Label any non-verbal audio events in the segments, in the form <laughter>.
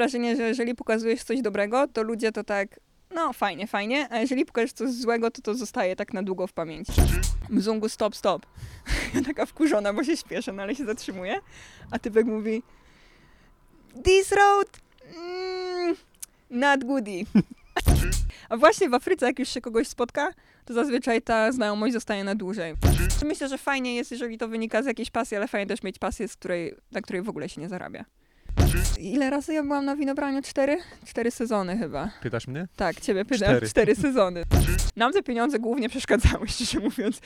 wrażenie, że jeżeli pokazujesz coś dobrego, to ludzie to tak, no fajnie, fajnie, a jeżeli pokażesz coś złego, to to zostaje tak na długo w pamięci. Mzungu, stop, stop. <laughs> Ja taka wkurzona, bo się śpieszę, no ale się zatrzymuję, a typek mówi This road mm, not goody. A właśnie w Afryce, jak już się kogoś spotka, to zazwyczaj ta znajomość zostaje na dłużej. Myślę, że fajnie jest, jeżeli to wynika z jakiejś pasji, ale fajnie też mieć pasję, z której, na której w ogóle się nie zarabia. Ile razy ja byłam na winobraniu? Cztery? Cztery sezony chyba. Pytasz mnie? Tak, ciebie pytam. Cztery. Cztery sezony. <laughs> Nam te pieniądze głównie przeszkadzały, szczerze mówiąc.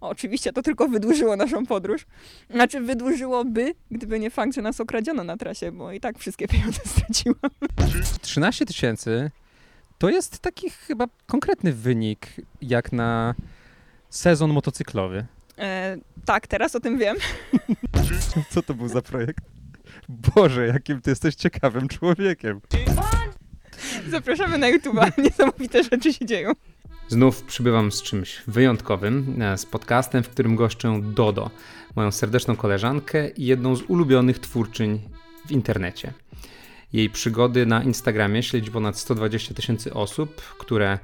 O, oczywiście to tylko wydłużyło naszą podróż. Znaczy wydłużyłoby, gdyby nie fakt, że nas okradziono na trasie, bo i tak wszystkie pieniądze <laughs> straciłam. 13 tysięcy to jest taki chyba konkretny wynik jak na sezon motocyklowy. E, tak, teraz o tym wiem. <laughs> Co to był za projekt? Boże, jakim ty jesteś ciekawym człowiekiem. Zapraszamy na YouTube'a. Niesamowite rzeczy się dzieją. Znów przybywam z czymś wyjątkowym, e, z podcastem, w którym goszczę Dodo, moją serdeczną koleżankę i jedną z ulubionych twórczyń w internecie. Jej przygody na Instagramie śledzi ponad 120 tysięcy osób, które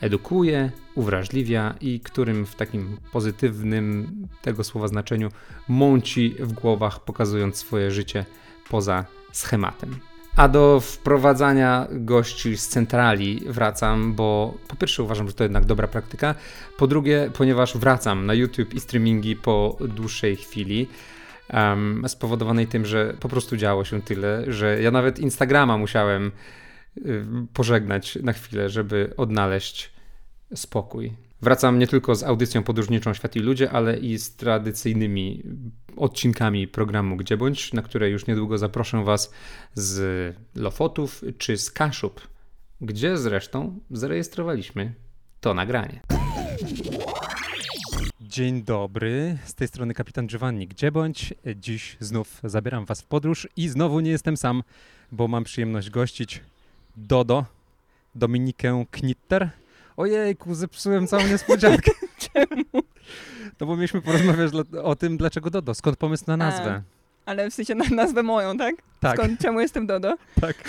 edukuje, uwrażliwia i którym w takim pozytywnym tego słowa znaczeniu mąci w głowach, pokazując swoje życie poza schematem. A do wprowadzania gości z centrali wracam, bo po pierwsze uważam, że to jednak dobra praktyka, po drugie, ponieważ wracam na YouTube i streamingi po dłuższej chwili, um, spowodowanej tym, że po prostu działo się tyle, że ja nawet Instagrama musiałem pożegnać na chwilę, żeby odnaleźć spokój. Wracam nie tylko z audycją podróżniczą Świat i Ludzie, ale i z tradycyjnymi odcinkami programu Gdzie Bądź, na które już niedługo zaproszę Was z Lofotów czy z Kaszub, gdzie zresztą zarejestrowaliśmy to nagranie. Dzień dobry, z tej strony kapitan Giovanni. Gdzie bądź? Dziś znów zabieram was w podróż i znowu nie jestem sam, bo mam przyjemność gościć Dodo, Dominikę Knitter. Ojejku, zepsułem całą niespodziankę. <laughs> Czemu? No bo mieliśmy porozmawiać o tym, dlaczego Dodo, skąd pomysł na nazwę. Ale w sensie na nazwę moją, tak? Tak, Skąd, czemu jestem Dodo? <laughs> tak. <laughs>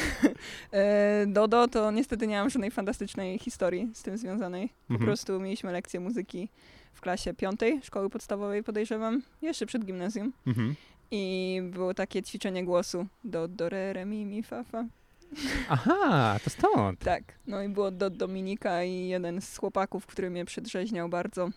E, Dodo to niestety nie mam żadnej fantastycznej historii z tym związanej. Po Mhm. prostu mieliśmy lekcję muzyki w klasie piątej szkoły podstawowej, podejrzewam, jeszcze przed gimnazjum. Mhm. I było takie ćwiczenie głosu. Do, do, re, re, mi, mi, fa, fa. Aha, to stąd. Tak. No i było do Dominika i jeden z chłopaków, który mnie przedrzeźniał bardzo,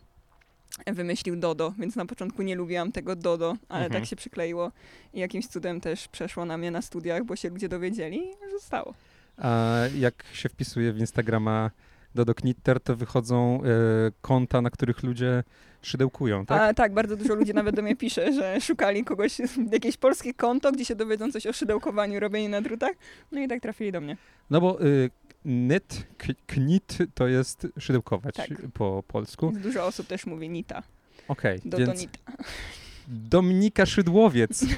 wymyślił Dodo, więc na początku nie lubiłam tego Dodo, ale Mhm. tak się przykleiło i jakimś cudem też przeszło na mnie na studiach, bo się ludzie dowiedzieli i zostało. A jak się wpisuje w Instagrama Dodo Knitter, to wychodzą e, konta, na których ludzie szydełkują, tak? A tak, bardzo dużo ludzi nawet do mnie pisze, że szukali kogoś, jakieś polskie konto, gdzie się dowiedzą coś o szydełkowaniu, robieniu na drutach, no i tak trafili do mnie. No bo y, knit, knit to jest szydełkować Tak. po polsku. Dużo osób też mówi Nita, Okej, do, więc do Nita. Dominika Szydłowiec. <laughs>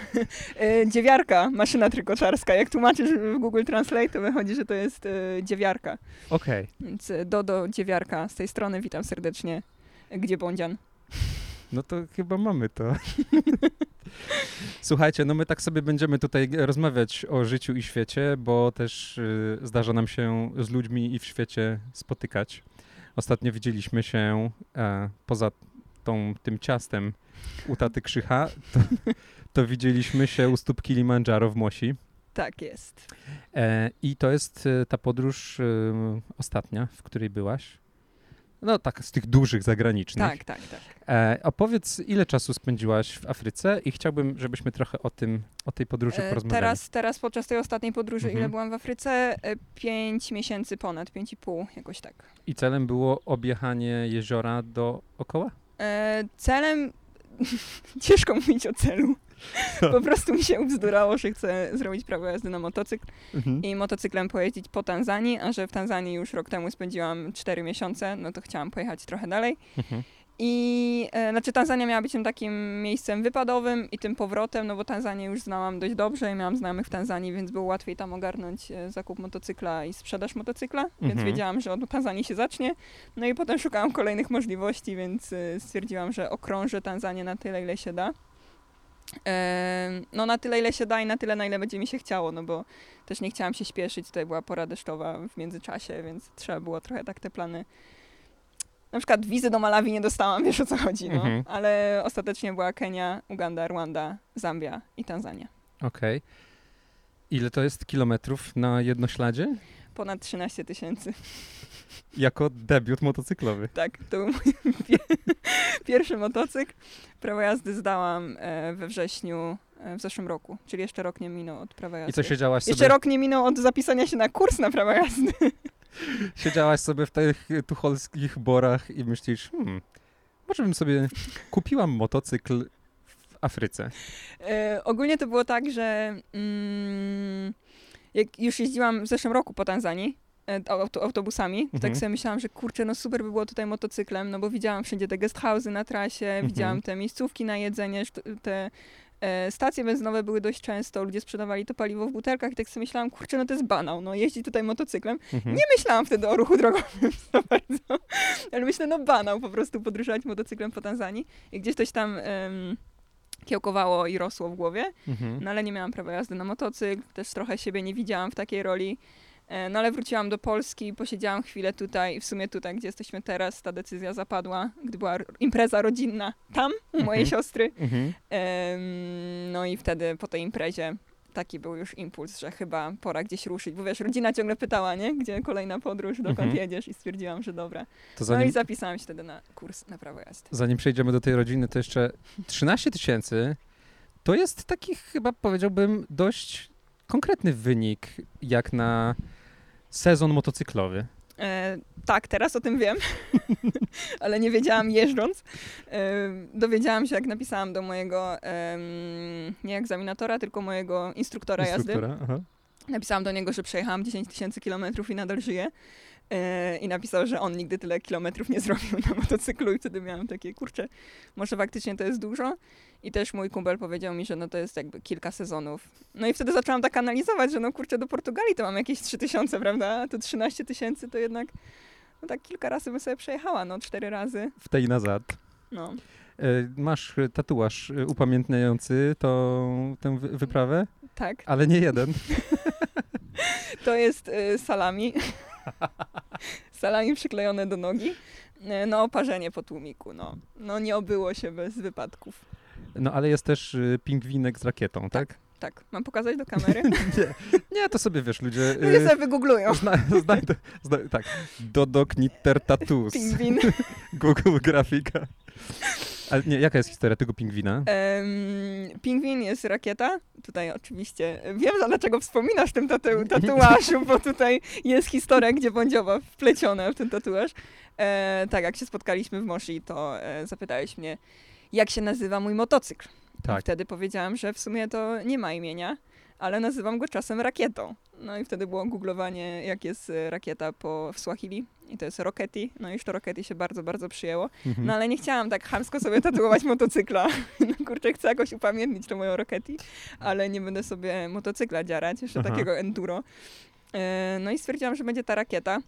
E, dziewiarka, maszyna trykoczarska. Jak tłumaczysz w Google Translate, to wychodzi, że to jest e, dziewiarka. Okej. Więc e, Dodo, dziewiarka z tej strony, witam serdecznie. Gdzie Bądzian? No to chyba mamy to. <laughs> Słuchajcie, no my tak sobie będziemy tutaj rozmawiać o życiu i świecie, bo też y, zdarza nam się z ludźmi i w świecie spotykać. Ostatnio widzieliśmy się e, poza tą, tym ciastem u taty Krzycha, to, to widzieliśmy się u stóp Kilimandżaro w Mosi. Tak jest. E, I to jest e, ta podróż e, ostatnia, w której byłaś. No tak, z tych dużych zagranicznych. Tak, tak, tak. E, opowiedz, ile czasu spędziłaś w Afryce i chciałbym, żebyśmy trochę o tym, o tej podróży E, porozmawiali. Teraz, teraz podczas tej ostatniej podróży, Mhm. ile byłam w Afryce? E, Pięć miesięcy ponad, pięć i pół, jakoś tak. I celem było objechanie jeziora dookoła? E, celem, <laughs> ciężko mówić o celu. <laughs> Po prostu mi się ubzdurało, że chcę zrobić prawo jazdy na motocykl Mhm. i motocyklem pojeździć po Tanzanii, a że w Tanzanii już rok temu spędziłam 4 miesiące, no to chciałam pojechać trochę dalej. Mhm. I e, znaczy Tanzania miała być tym takim miejscem wypadowym i tym powrotem, no bo Tanzanię już znałam dość dobrze i miałam znajomych w Tanzanii, więc było łatwiej tam ogarnąć e, zakup motocykla i sprzedaż motocykla, więc Mhm. wiedziałam, że od Tanzanii się zacznie. No i potem szukałam kolejnych możliwości, więc e, stwierdziłam, że okrążę Tanzanię na tyle, ile się da. No na tyle, ile się da i na tyle, na ile będzie mi się chciało, no bo też nie chciałam się śpieszyć, tutaj była pora deszczowa w międzyczasie, więc trzeba było trochę tak te plany... Na przykład wizy do Malawi nie dostałam, <laughs> wiesz o co chodzi, no. Mhm. Ale ostatecznie była Kenia, Uganda, Rwanda, Zambia i Tanzania. Okej. Ile to jest kilometrów na jednośladzie? Ponad 13 tysięcy. Jako debiut motocyklowy. Tak, to był mój <laughs> pie- pierwszy motocykl. Prawo jazdy zdałam e, we wrześniu e, w zeszłym roku, czyli jeszcze rok nie minął od prawa jazdy. I co, siedziałaś Jeszcze sobie, rok nie minął od zapisania się na kurs na prawo jazdy. <laughs> siedziałaś sobie w tych tucholskich borach i myślisz, hmm, może bym sobie kupiłam motocykl w Afryce. E, ogólnie to było tak, że mm, jak już jeździłam w zeszłym roku po Tanzanii e, auto, autobusami, to Mhm. tak sobie myślałam, że kurczę, no super by było tutaj motocyklem, no bo widziałam wszędzie te guest house'y na trasie, widziałam te miejscówki na jedzenie, te stacje benzynowe były dość często, ludzie sprzedawali to paliwo w butelkach i tak sobie myślałam, kurczę, no to jest banał, no jeździ tutaj motocyklem. Mhm. Nie myślałam wtedy o ruchu drogowym <laughs> za bardzo, ale myślę, no banał po prostu podróżować motocyklem po Tanzanii i gdzieś coś tam em, kiełkowało i rosło w głowie. Mhm. No ale nie miałam prawa jazdy na motocykl, też trochę siebie nie widziałam w takiej roli. E, No ale wróciłam do Polski, posiedziałam chwilę tutaj, w sumie tutaj, gdzie jesteśmy teraz, ta decyzja zapadła, gdy była impreza rodzinna tam, u mojej Mhm. siostry. Mhm. No i wtedy po tej imprezie taki był już impuls, że chyba pora gdzieś ruszyć, bo wiesz, rodzina ciągle pytała, nie? Gdzie kolejna podróż, dokąd Mhm. jedziesz i stwierdziłam, że dobra. To No i zanim, zapisałam się wtedy na kurs na prawo jazdy. zanim przejdziemy do tej rodziny, to jeszcze 13 tysięcy to jest taki chyba powiedziałbym dość konkretny wynik jak na sezon motocyklowy. E, tak, teraz o tym wiem, <laughs> ale nie wiedziałam jeżdżąc. E, dowiedziałam się, jak napisałam do mojego, em, nie egzaminatora, tylko mojego instruktora, jazdy. Instruktora, aha. Napisałam do niego, że przejechałam 10 tysięcy kilometrów i nadal żyję. E, I napisał, że on nigdy tyle kilometrów nie zrobił na motocyklu i wtedy miałam takie, kurczę, może faktycznie to jest dużo. I też mój kumpel powiedział mi, że no to jest jakby kilka sezonów. No i wtedy zaczęłam tak analizować, że no kurczę, do Portugalii to mam jakieś 3 tysiące, prawda? A to 13 tysięcy to jednak, no tak kilka razy bym sobie przejechała, no cztery razy. W tej nazad. No. E, Masz tatuaż upamiętniający tą, tę wy- wyprawę, Tak, ale nie jeden. <laughs> to jest y, salami. <laughs> salami przyklejone do nogi. Y, No, oparzenie po tłumiku, no. No, nie obyło się bez wypadków. No ale jest też e, pingwinek z rakietą, tak? Tak, mam pokazać do kamery? <laughs> nie, nie, to sobie wiesz, ludzie... <laughs> Ludzie e, sobie wygooglują. Zna, znajdę, zna, tak. Dodo Knitter Tattoos. Pingwin. Google grafika. Ale nie, jaka jest historia tego pingwina? Pingwin jest rakieta. Tutaj oczywiście wiem, dlaczego wspominasz tym tatu- tatuażu, bo tutaj jest historia, gdzie bądźowa wpleciona w ten tatuaż. E, tak, jak się spotkaliśmy w Moshi, to e, zapytałeś mnie, jak się nazywa mój motocykl. I Tak. wtedy powiedziałam, że w sumie to nie ma imienia, ale nazywam go czasem rakietą. No i wtedy było googlowanie, jak jest e, rakieta po w Swahili. I to jest Rockety. No i już to Rockety się bardzo, bardzo przyjęło. Mhm. No ale nie chciałam tak chamsko sobie tatuować motocykla. <laughs> No kurczę, chcę jakoś upamiętnić to moją Rockety, ale nie będę sobie motocykla dziarać, jeszcze Aha. takiego enduro. E, No i stwierdziłam, że będzie ta rakieta.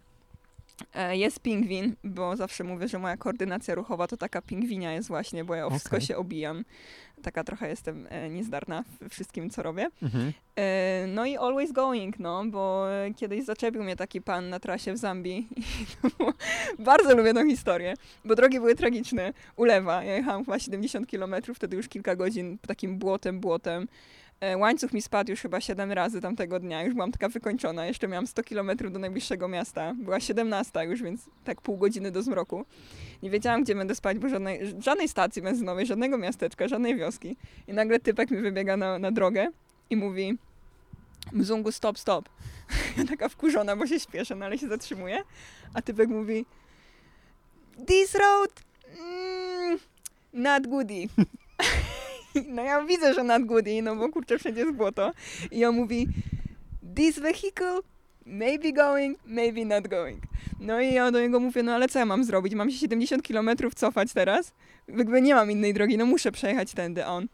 E, Jest pingwin, bo zawsze mówię, że moja koordynacja ruchowa to taka pingwinia jest właśnie, bo ja o wszystko Okej. się obijam. Taka trochę jestem e, niezdarna w wszystkim, co robię. Mhm. E, No i always going, no, bo kiedyś zaczepił mnie taki pan na trasie w Zambii było, bardzo lubię tą historię, bo drogi były tragiczne. Ulewa, ja jechałam chyba 70 km, wtedy już kilka godzin takim błotem, błotem. E, Łańcuch mi spadł już chyba 7 razy tamtego dnia, już byłam taka wykończona, jeszcze miałam 100 km do najbliższego miasta, była 17 już, więc tak pół godziny do zmroku. Nie wiedziałam, gdzie będę spać, bo żadnej, żadnej stacji benzynowej, żadnego miasteczka, żadnej wioski. I nagle typek mi wybiega na, na drogę i mówi Mzungu, stop, stop. <laughs> Ja taka wkurzona, bo się śpieszę, no ale się zatrzymuję. A typek mówi This road mm, not goody. <laughs> <laughs> No ja widzę, że not goody, no bo kurczę, wszędzie jest błoto. I on mówi This vehicle maybe going, maybe not going. No i ja do niego mówię, no ale co ja mam zrobić? Mam się 70 km cofać teraz? Jakby nie mam innej drogi, no muszę przejechać tędy. On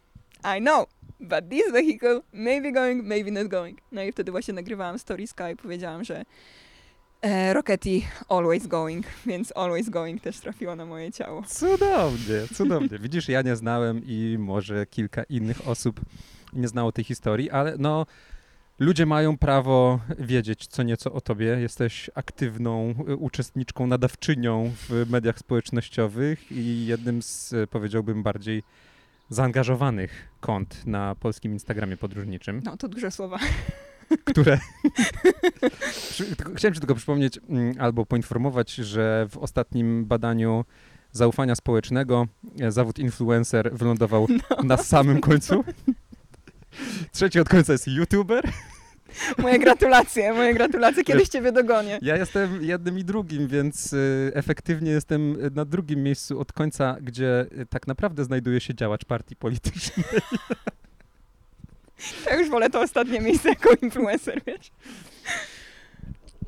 I know, but this vehicle may be going, maybe not going. No i wtedy właśnie nagrywałam story Sky i powiedziałam, że E, Rockety Always Going, <laughs> więc Always Going też trafiło na moje ciało. Cudownie, cudownie. Widzisz, ja nie znałem i może kilka innych osób nie znało tej historii, ale no ludzie mają prawo wiedzieć co nieco o tobie. Jesteś aktywną y, uczestniczką, nadawczynią w mediach społecznościowych i jednym z, y, powiedziałbym, bardziej zaangażowanych kont na polskim Instagramie podróżniczym, No, to duże słowa. <laughs> które... Chciałem ci tylko przypomnieć mm, albo poinformować, że w ostatnim badaniu zaufania społecznego e, zawód influencer wylądował na samym końcu. Trzeci od końca jest youtuber. Moje gratulacje, moje gratulacje. Kiedyś ciebie dogonię. Ja jestem jednym i drugim, więc y, efektywnie jestem na drugim miejscu od końca, gdzie tak naprawdę znajduje się działacz partii politycznej. <laughs> Ja już wolę to ostatnie miejsce jako influencer, wiesz.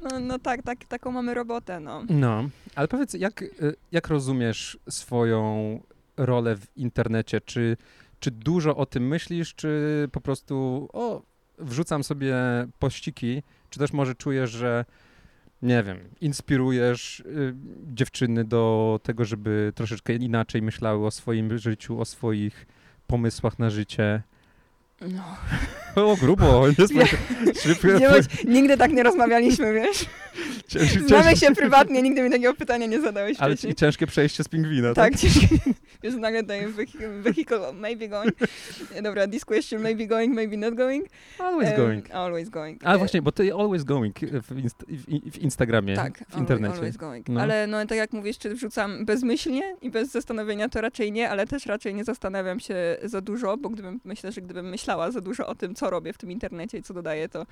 No, no tak, tak, taką mamy robotę, no. No, ale powiedz, jak, y, jak rozumiesz swoją rolę w internecie? Czy, czy dużo o tym myślisz, czy po prostu o, wrzucam sobie pościki, czy też może czujesz, że nie wiem, inspirujesz y, dziewczyny do tego, żeby troszeczkę inaczej myślały o swoim życiu, o swoich pomysłach na życie? No. O, grubo, nie Ja- szybko. Nie bądź, nigdy tak nie rozmawialiśmy, wiesz. Cięż, Znamy się prywatnie, nigdy mi takiego pytania nie zadałeś ale wcześniej. i ciężkie przejście z pingwina, tak? Tak, ciężkie. <laughs> Już nagle tutaj vehi- vehicle maybe going. <laughs> Dobra, this question maybe going, maybe not going. Always Em, going. Always going. A E, właśnie, bo ty always going w, inst w, Instagramie, Tak, w internecie. Always going. No. Ale no tak jak mówisz, czy wrzucam bezmyślnie i bez zastanowienia, to raczej nie, ale też raczej nie zastanawiam się za dużo, bo gdybym, myślę, że gdybym myślała za dużo o tym, co robię w tym internecie i co dodaję, to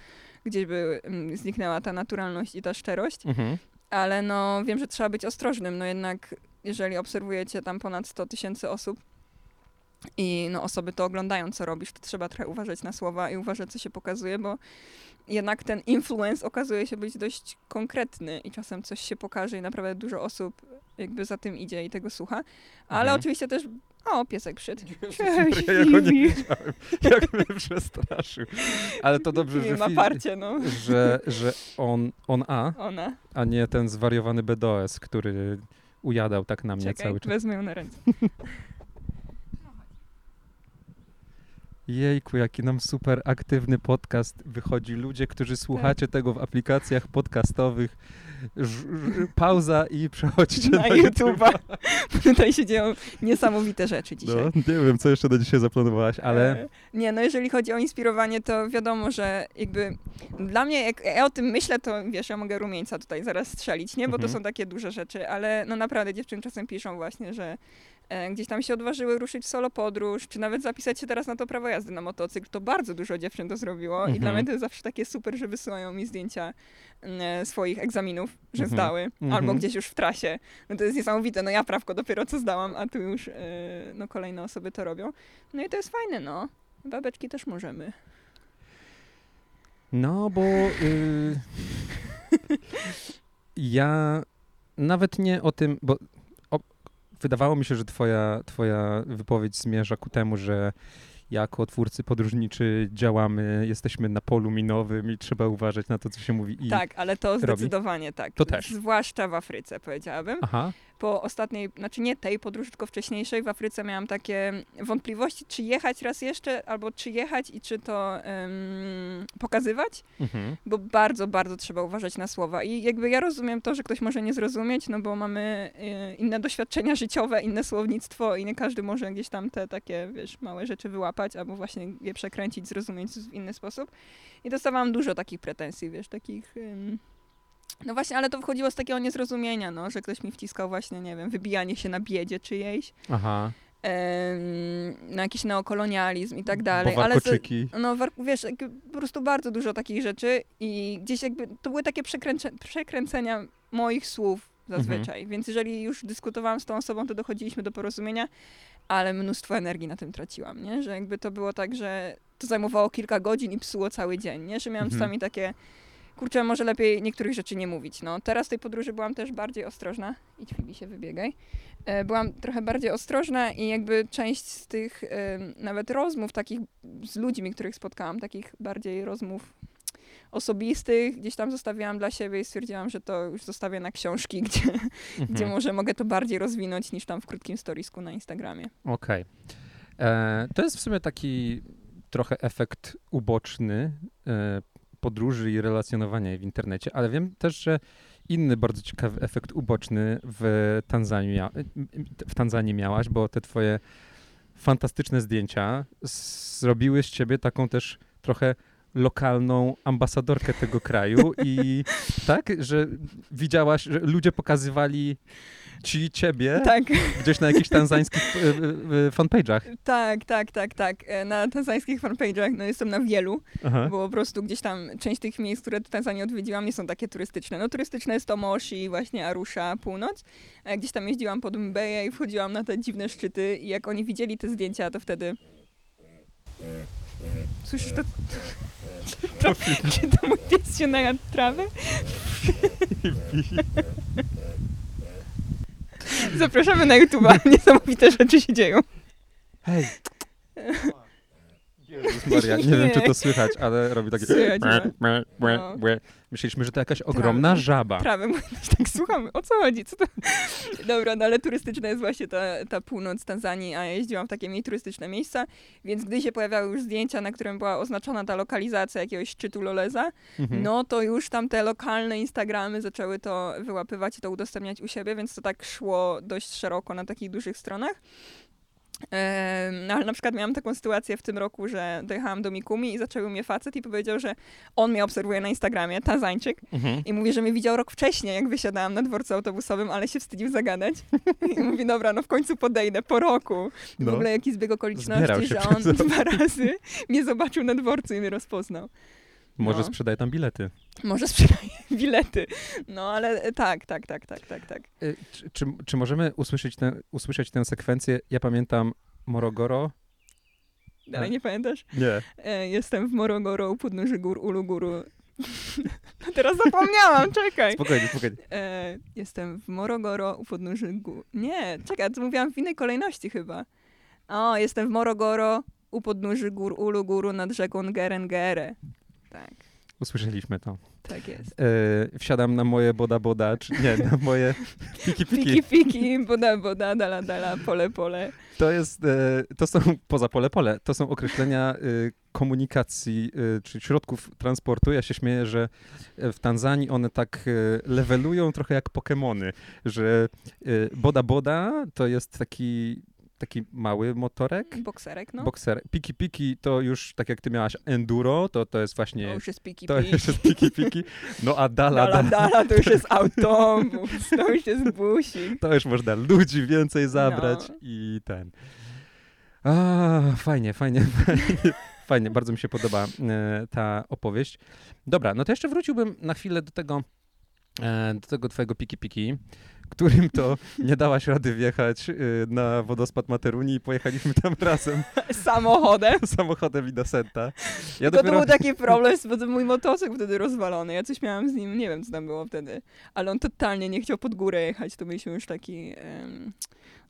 gdzieś by mm, zniknęła ta naturalność i ta szczerość. Mhm. Ale no wiem, że trzeba być ostrożnym, no jednak jeżeli obserwujecie tam ponad 100 tysięcy osób i no osoby to oglądają, co robisz, to trzeba trochę uważać na słowa i uważać, co się pokazuje, bo jednak ten influence okazuje się być dość konkretny i czasem coś się pokaże i naprawdę dużo osób jakby za tym idzie i tego słucha. Ale Mhm. oczywiście też... O, piesek przyszedł. Ja go nie widziałem, jak mnie przestraszył. Ale to dobrze, Nie że, ma parcie, no. że, że on, on A, Ona. a nie ten zwariowany BDOS, który ujadał tak na mnie Czekaj, cały czas. wezmę ją na ręce. Jejku, jaki nam super aktywny podcast wychodzi. Ludzie, którzy słuchacie tego w aplikacjach podcastowych, ż, ż, pauza i przechodźcie na, Na YouTube'a. YouTube'a. <laughs> Tutaj się dzieją niesamowite rzeczy dzisiaj. No, nie wiem, co jeszcze na dzisiaj zaplanowałaś, ale E, Nie, no jeżeli chodzi o inspirowanie, to wiadomo, że jakby dla mnie, jak ja o tym myślę, to wiesz, ja mogę rumieńca tutaj zaraz strzelić, nie? Bo to Mhm. są takie duże rzeczy, ale no naprawdę dziewczyny czasem piszą właśnie, że gdzieś tam się odważyły ruszyć w solo podróż, czy nawet zapisać się teraz na to prawo jazdy na motocykl. To bardzo dużo dziewczyn to zrobiło i dla Mhm. mnie to jest zawsze takie super, że wysyłają mi zdjęcia e, swoich egzaminów, że Mhm. zdały, Mhm. albo gdzieś już w trasie. No to jest niesamowite, no ja prawko dopiero co zdałam, a tu już e, no kolejne osoby to robią. No i to jest fajne, no. Babeczki też możemy. No, bo y, <laughs> ja nawet nie o tym, bo wydawało mi się, że twoja, twoja wypowiedź zmierza ku temu, że jako twórcy podróżniczy działamy, jesteśmy na polu minowym i trzeba uważać na to, co się mówi. I... tak, ale to robi? zdecydowanie tak. To też. Zwłaszcza w Afryce, powiedziałabym. Aha, Po ostatniej, znaczy nie tej podróży, tylko wcześniejszej w Afryce miałam takie wątpliwości, czy jechać raz jeszcze, albo czy jechać i czy to em, pokazywać. mhm. bo bardzo, bardzo trzeba uważać na słowa. I jakby ja rozumiem to, że ktoś może nie zrozumieć, no bo mamy y, inne doświadczenia życiowe, inne słownictwo i nie każdy może gdzieś tam te takie, wiesz, małe rzeczy wyłapać albo właśnie je przekręcić, zrozumieć w inny sposób. I dostawałam dużo takich pretensji, wiesz, takich... ym, no właśnie, ale to wchodziło z takiego niezrozumienia, no, że ktoś mi wciskał właśnie, nie wiem, wybijanie się na biedzie czyjejś, aha. na jakiś neokolonializm i tak dalej. Bo ale z- no wiesz, po prostu bardzo dużo takich rzeczy i gdzieś jakby to były takie przekręcenia moich słów zazwyczaj, więc jeżeli już dyskutowałam z tą osobą, to dochodziliśmy do porozumienia, ale mnóstwo energii na tym traciłam, nie? Że jakby to było tak, że to zajmowało kilka godzin i psuło cały dzień, nie? Że miałam Mhm. czasami takie kurczę, może lepiej niektórych rzeczy nie mówić. No, teraz w tej podróży byłam też bardziej ostrożna. Idź Fibi się wybiegaj. E, Byłam trochę bardziej ostrożna i jakby część z tych em, nawet rozmów takich z ludźmi, których spotkałam, takich bardziej rozmów osobistych gdzieś tam zostawiałam dla siebie i stwierdziłam, że to już zostawię na książki, <laughs> gdzie, Mhm. gdzie może mogę to bardziej rozwinąć niż tam w krótkim storiesku na Instagramie. Okej. E, To jest w sumie taki trochę efekt uboczny e, podróży i relacjonowania w internecie, ale wiem też, że inny bardzo ciekawy efekt uboczny w Tanzanii, w Tanzanii miałaś, bo te twoje fantastyczne zdjęcia zrobiły z ciebie taką też trochę lokalną ambasadorkę tego kraju i <laughs> tak, że widziałaś, że ludzie pokazywali ci ciebie Tak, gdzieś na jakichś tanzańskich e, e, e, fanpage'ach. tak, tak, tak, tak. Na tanzańskich fanpage'ach, no jestem na wielu, Aha. bo po prostu gdzieś tam część tych miejsc, które w Tanzanii odwiedziłam, nie są takie turystyczne. No turystyczne jest to Moshi, właśnie Arusha, północ. A gdzieś tam jeździłam pod Mbeję i wchodziłam na te dziwne szczyty i jak oni widzieli te zdjęcia, to wtedy... Słyszysz to? to czy to mój pies się najadł trawę? <laughs> Zapraszamy na YouTube'a. Niesamowite rzeczy się dzieją. Hej! Jezus Maria, nie wiem czy to słychać, ale robi takie... Słychać, Mę, mę, mę. Myśleliśmy, że to jakaś ogromna żaba. Trawę, bo <laughs> tak słuchamy, o co chodzi, co to... Dobra, no ale turystyczna jest właśnie ta, ta północ Tanzanii, a ja jeździłam w takie mniej turystyczne miejsca, więc gdy się pojawiały już zdjęcia, na którym była oznaczona ta lokalizacja jakiegoś szczytu Loleza, Mhm. no to już tam te lokalne Instagramy zaczęły to wyłapywać i to udostępniać u siebie, więc to tak szło dość szeroko na takich dużych stronach. No ale na przykład miałam taką sytuację w tym roku, że dojechałam do Mikumi i zaczęły mnie facet i powiedział, że on mnie obserwuje na Instagramie, Tanzańczyk, Mhm. i mówi, że mnie widział rok wcześniej, jak wysiadałam na dworcu autobusowym, ale się wstydził zagadać. <laughs> I mówi, dobra, no w końcu podejdę po roku. No. W ogóle jaki zbieg okoliczności, że on <laughs> dwa razy mnie zobaczył na dworcu i mnie rozpoznał. Może no. sprzedaje tam bilety. Może sprzedaje <laughs> bilety. No ale tak, tak, tak, tak, tak, tak. Y, Czy, czy, czy możemy usłyszeć, tę, usłyszeć tę sekwencję? Ja pamiętam Morogoro. Dalej A. nie pamiętasz? Nie. E, jestem w Morogoro u podnóży gór Uluguru. <laughs> No teraz zapomniałam, <laughs> czekaj. Spokojnie, spokojnie. E, jestem w Morogoro u podnóży gór. Nie, czekaj, to mówiłam w innej kolejności chyba. O, jestem w Morogoro u podnóży gór Uluguru nad rzeką Gerengere. Tak, Usłyszeliśmy to. tak jest. Y, wsiadam na moje boda boda, czy nie, na moje <laughs> piki piki. Piki, piki, boda, boda, dala, dala, pole, pole. To jest, e, to są, poza pole pole, to są określenia y, komunikacji, y, czy środków transportu. Ja się śmieję, że e, w Tanzanii one tak levelują trochę jak Pokemony, że boda boda to jest taki, taki mały motorek, Bokserek, no. bokser. Piki piki to już, tak jak ty miałaś enduro, to, to jest to właśnie, już jest piki, to piki. już jest piki piki. No a dala, Dala, dala, dala, to już jest autobus, to już jest busik. to już można ludzi więcej zabrać No. i ten. A, fajnie, fajnie, <laughs> fajnie, fajnie, bardzo mi się podoba e, ta opowieść. Dobra, no to jeszcze wróciłbym na chwilę do tego, e, do tego twojego piki-piki, którym to nie dałaś rady wjechać e, na wodospad Materuni i pojechaliśmy tam <laughs> razem Samochodem. <laughs> samochodem Innocenta. Ja Tylko to dopiero... był taki problem, bo to mój motocykl wtedy rozwalony. Ja coś miałam z nim, nie wiem co tam było wtedy. Ale on totalnie nie chciał pod górę jechać. To mieliśmy już taki, em,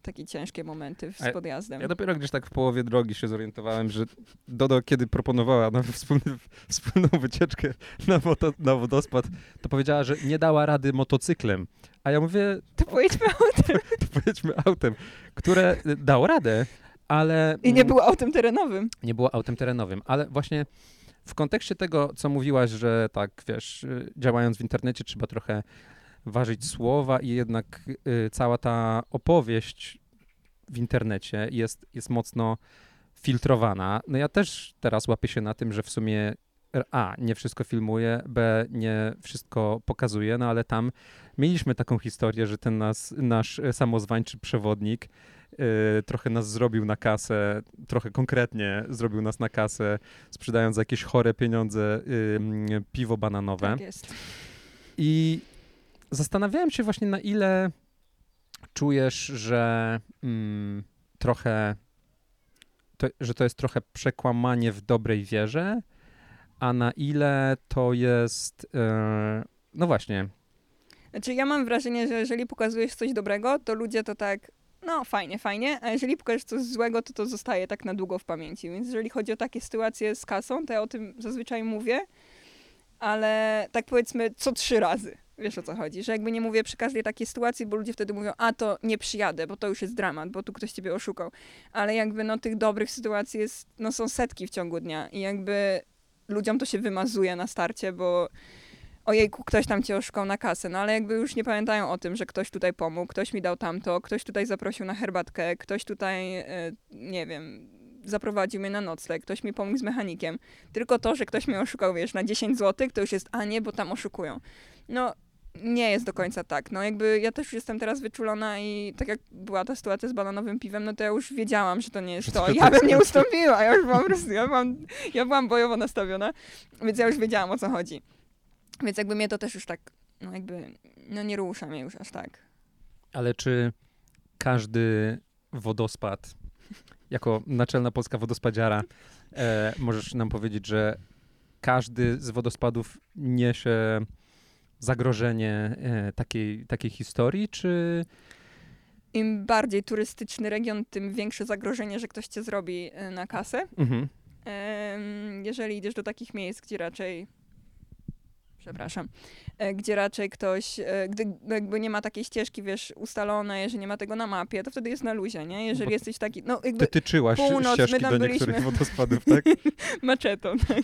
takie ciężkie momenty z podjazdem. Ja dopiero gdzieś tak w połowie drogi się zorientowałem, że Dodo, kiedy proponowała nam <laughs> wspólny, wspólną wycieczkę na, moto, na wodospad, to powiedziała, że nie dała rady motocyklem. A ja mówię, To pojedźmy autem. <laughs> to pojedźmy autem, które y, dało radę, ale I nie mm, było autem terenowym. nie było autem terenowym. Ale właśnie w kontekście tego, co mówiłaś, że tak, wiesz, y, działając w internecie trzeba trochę ważyć słowa i jednak y, cała ta opowieść w internecie jest, jest mocno filtrowana. No ja też teraz łapię się na tym, że w sumie A, nie wszystko filmuję, B, nie wszystko pokazuję, no ale tam mieliśmy taką historię, że ten nas, nasz samozwańczy przewodnik y, trochę nas zrobił na kasę, trochę konkretnie zrobił nas na kasę, sprzedając za jakieś chore pieniądze y, mm, piwo bananowe. Tak jest. I zastanawiałem się właśnie, na ile czujesz, że mm, trochę, to, że to jest trochę przekłamanie w dobrej wierze, a na ile to jest, e, no właśnie, Znaczy ja mam wrażenie, że jeżeli pokazujesz coś dobrego, to ludzie to tak, no fajnie, fajnie, a jeżeli pokażesz coś złego, to to zostaje tak na długo w pamięci. Więc jeżeli chodzi o takie sytuacje z kasą, to ja o tym zazwyczaj mówię, ale tak powiedzmy co trzy razy. Wiesz o co chodzi, że jakby nie mówię przy każdej takiej sytuacji, bo ludzie wtedy mówią, a to nie przyjadę, bo to już jest dramat, bo tu ktoś ciebie oszukał. Ale jakby no tych dobrych sytuacji jest, no są setki w ciągu dnia i jakby ludziom to się wymazuje na starcie, bo ojejku, ktoś tam cię oszukał na kasę, no ale jakby już nie pamiętają o tym, że ktoś tutaj pomógł, ktoś mi dał tamto, ktoś tutaj zaprosił na herbatkę, ktoś tutaj, e, nie wiem, zaprowadził mnie na nocleg, ktoś mi pomógł z mechanikiem. Tylko to, że ktoś mnie oszukał, wiesz, na 10 zł, to już jest, a nie, bo tam oszukują. No, nie jest do końca tak. No jakby ja też już jestem teraz wyczulona i tak jak była ta sytuacja z bananowym piwem, no to ja już wiedziałam, że to nie jest to. Ja bym nie ustąpiła, ja już byłam po prostu, ja byłam, ja byłam bojowo nastawiona, więc ja już wiedziałam o co chodzi. Więc jakby mnie to też już tak, no jakby, no nie rusza mnie już aż tak. Ale czy każdy wodospad, jako naczelna polska wodospadziara, e, możesz nam powiedzieć, że każdy z wodospadów niesie zagrożenie e, takiej, takiej historii, czy... Im bardziej turystyczny region, tym większe zagrożenie, że ktoś cię zrobi e, na kasę. Mhm. Jeżeli idziesz do takich miejsc, gdzie raczej przepraszam, e, gdzie raczej ktoś, e, gdy no jakby nie ma takiej ścieżki, wiesz, ustalonej, że nie ma tego na mapie, to wtedy jest na luzie, nie? Jeżeli Bo jesteś taki, no jakby Ty tyczyłaś północ, ścieżki do niektórych byliśmy. wodospadów, tak? <laughs> maczetą, tak?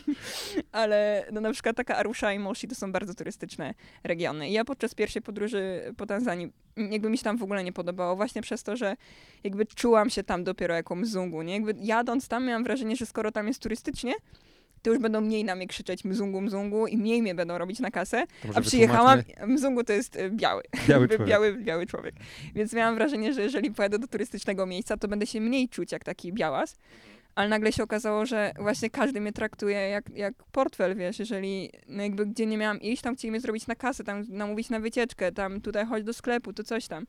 Ale no na przykład taka Arusha i Moshi to są bardzo turystyczne regiony. I ja podczas pierwszej podróży po Tanzanii jakby mi się tam w ogóle nie podobało, właśnie przez to, że jakby czułam się tam dopiero jako mzungu, nie? Jakby jadąc tam miałam wrażenie, że skoro tam jest turystycznie, to już będą mniej na mnie krzyczeć mzungu, mzungu i mniej mnie będą robić na kasę. A przyjechałam, mzungu to jest e, biały, Biały <laughs> człowiek. biały, biały człowiek. Więc miałam wrażenie, że jeżeli pojadę do turystycznego miejsca, to będę się mniej czuć jak taki białas. Ale nagle się okazało, że właśnie każdy mnie traktuje jak, jak portfel, wiesz, jeżeli no jakby gdzie nie miałam iść, tam chcieli mnie zrobić na kasę, tam namówić na wycieczkę, tam tutaj chodź do sklepu, to coś tam.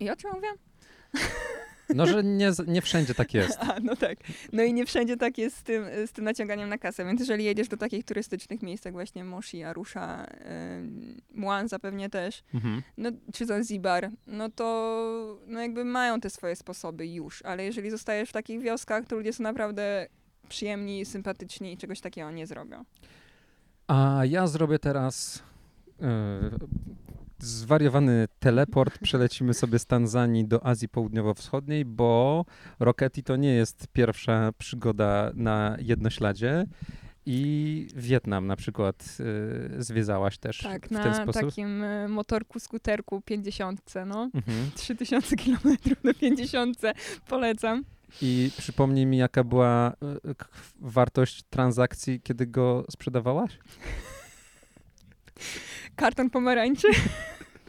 I o czym mówię? <laughs> No, że nie, nie wszędzie tak jest. <laughs> A, no tak. No i nie wszędzie tak jest z tym, z tym naciąganiem na kasę, więc jeżeli jedziesz do takich turystycznych miejsc, jak właśnie Moshi, Arusha, yy, Mwanza pewnie też, Mhm. no, czy Zanzibar, no to no jakby mają te swoje sposoby już, ale jeżeli zostajesz w takich wioskach, to ludzie są naprawdę przyjemni, sympatyczni i czegoś takiego nie zrobią. A ja zrobię teraz e, zwariowany teleport. Przelecimy sobie z Tanzanii do Azji Południowo-Wschodniej, bo Rockety to nie jest pierwsza przygoda na jednośladzie. I Wietnam na przykład e, zwiedzałaś też Tak, w ten na sposób. takim e, motorku, skuterku 50, no. Mhm. 3000 km na 50, polecam. I przypomnij mi, jaka była k- wartość transakcji, kiedy go sprzedawałaś? <laughs> Karton pomarańczy? <laughs>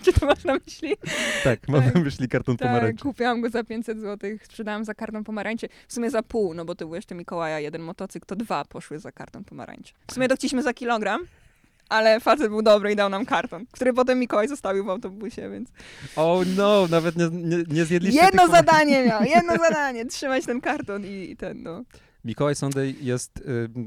Czy to masz na myśli? Tak, mam na myśli karton Tak, pomarańczy. kupiłam go za 500 zł, sprzedałam za karton pomarańczy. W sumie za pół, no bo to był jeszcze Mikołaja, jeden motocykl, to dwa poszły za karton pomarańczy. W sumie to chcieliśmy za kilogram, ale facet był dobry i dał nam karton, który potem Mikołaj zostawił w autobusie, więc... Oh no, nawet nie, nie, nie zjedliście Jedno tych zadanie miał, jedno <laughs> zadanie, trzymać ten karton i, i ten, no. Mikołaj Sondej jest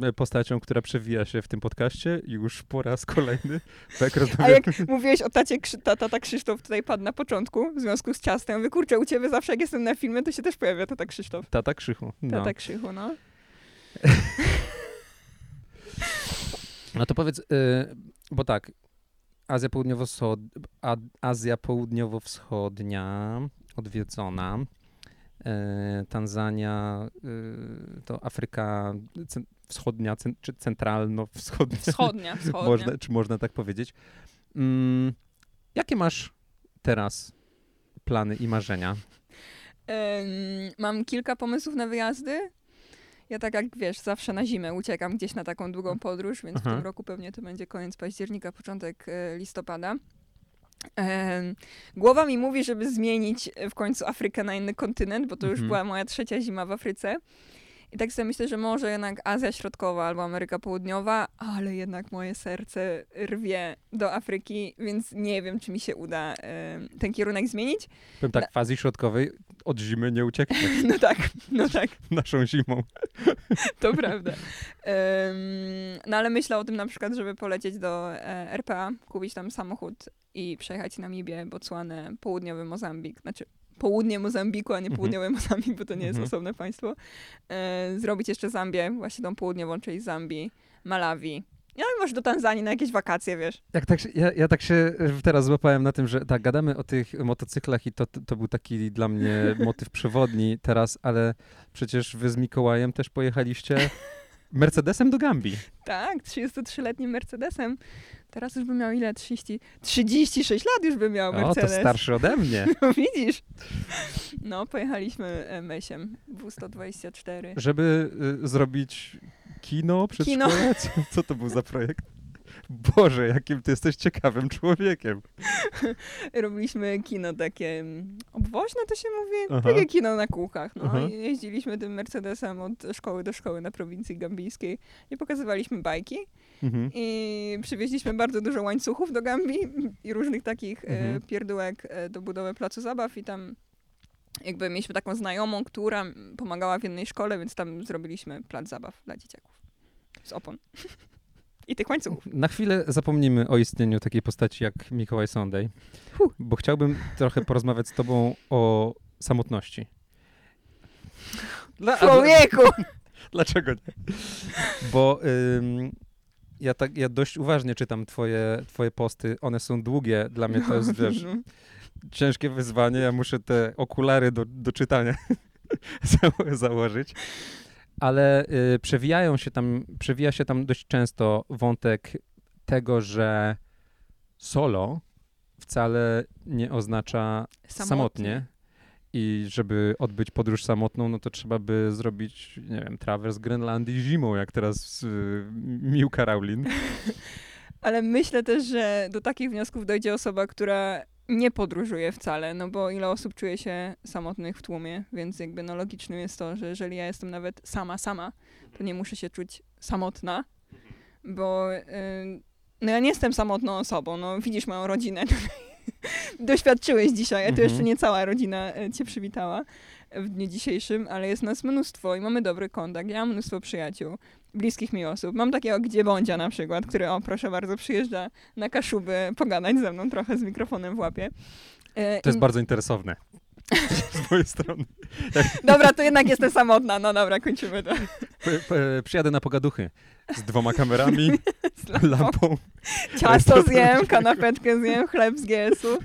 y, postacią, która przewija się w tym podcaście już po raz kolejny. <laughs> Tak A jak mówiłeś o tacie, ta, tata Krzysztof tutaj padł na początku w związku z ciastem, wy kurczę, u ciebie zawsze jak jestem na filmie, to się też pojawia tata Krzysztof. Tata Krzychu. No. Tata Krzychu, no. <laughs> no to powiedz, y, bo tak, Azja, Południowo-Wschod... Azja Południowo-Wschodnia odwiedzona. Y, Tanzania y, to Afryka Wschodnia, czy centralno-wschodnia. Wschodnia, <laughs> wschodnia. Można, czy można tak powiedzieć. Mm, jakie masz teraz plany i marzenia? Mam kilka pomysłów na wyjazdy. Ja tak jak wiesz, zawsze na zimę uciekam gdzieś na taką długą podróż, więc w Aha. tym roku pewnie to będzie koniec października, początek e, listopada. Głowa mi mówi, żeby zmienić e, w końcu Afrykę na inny kontynent, bo to już Mhm. była moja trzecia zima w Afryce. I tak sobie myślę, że może jednak Azja Środkowa albo Ameryka Południowa, ale jednak moje serce rwie do Afryki, więc nie wiem, czy mi się uda em, ten kierunek zmienić. Powiem tak, w Azji Środkowej od zimy nie uciekniesz <laughs> No tak, no tak. <laughs> naszą zimą. <laughs> To prawda. Em, no ale myślę o tym na przykład, żeby polecieć do e, RPA, kupić tam samochód i przejechać Namibię, Botswanę, południowy Mozambik, znaczy południe Mozambiku, a nie Mhm. południowy Mozambik, bo to nie jest Mhm. osobne państwo. E, zrobić jeszcze Zambię, właśnie tą południową, czyli Zambii, Malawi Ja może do Tanzanii na jakieś wakacje, wiesz. Jak tak, ja, ja tak się teraz złapałem na tym, że tak, gadamy o tych motocyklach i to, to, był taki dla mnie <laughs> motyw przewodni teraz, ale przecież wy z Mikołajem też pojechaliście Mercedesem do Gambii. Tak, 33-letnim Mercedesem. Teraz już bym miał ile? 30, 36 lat już bym miał O, to Mercedes. starszy ode mnie. <laughs> No widzisz. No, pojechaliśmy e, Mesiem W124. Żeby y, zrobić kino, Kino. przedszkole? Co, co to był za projekt? Boże, jakim ty jesteś ciekawym człowiekiem. <laughs> Robiliśmy kino takie mm, obwoźne, to się mówi? Aha. Takie kino na kółkach. No. Aha. I jeździliśmy tym Mercedesem od szkoły do szkoły na prowincji gambijskiej i pokazywaliśmy bajki. Mhm. I przywieźliśmy bardzo dużo łańcuchów do Gambii i różnych takich Mhm. e, pierdółek e, do budowy placu zabaw i tam jakby mieliśmy taką znajomą, która pomagała w jednej szkole, więc tam zrobiliśmy plac zabaw dla dzieciaków z opon. <laughs> I tych łańcuchów. Na chwilę zapomnimy o istnieniu takiej postaci jak Mikołaj Sunday, Huh. bo chciałbym trochę porozmawiać z tobą o samotności. Dla, Człowieku! <laughs> Dlaczego nie? Bo ym, ja, tak, ja dość uważnie czytam twoje, twoje posty. One są długie. Dla mnie to jest, wiesz, No. ciężkie wyzwanie. Ja muszę te okulary do, do czytania <laughs> za- założyć. Ale y, przewijają się tam, przewija się tam dość często wątek tego, że solo wcale nie oznacza samotnie. I żeby odbyć podróż samotną, no to trzeba by zrobić, nie wiem, trawers Grenlandii zimą, jak teraz y, Miłka Raulin. <laughs> Ale myślę też, że do takich wniosków dojdzie osoba, która nie podróżuje wcale, no bo ile osób czuje się samotnych w tłumie, więc jakby no logicznym jest to, że jeżeli ja jestem nawet sama, sama, to nie muszę się czuć samotna, bo y, no ja nie jestem samotną osobą, no widzisz moją rodzinę, <laughs> doświadczyłeś dzisiaj, a to Mhm. jeszcze nie cała rodzina y, cię przywitała w dniu dzisiejszym, ale jest nas mnóstwo i mamy dobry kontakt, ja mam mnóstwo przyjaciół, bliskich mi osób. Mam takiego Gdzie Bądzia na przykład, który, o proszę bardzo, przyjeżdża na Kaszuby pogadać ze mną trochę z mikrofonem w łapie. E, To jest i- bardzo interesowne <laughs> z mojej strony. <laughs> Dobra, to jednak jestem samotna. No dobra, kończymy to. P- p- Przyjadę na pogaduchy z dwoma kamerami, <laughs> Z lampą. lampą. Ciasto zjem, kanapeczkę zjem, chleb z GS-u.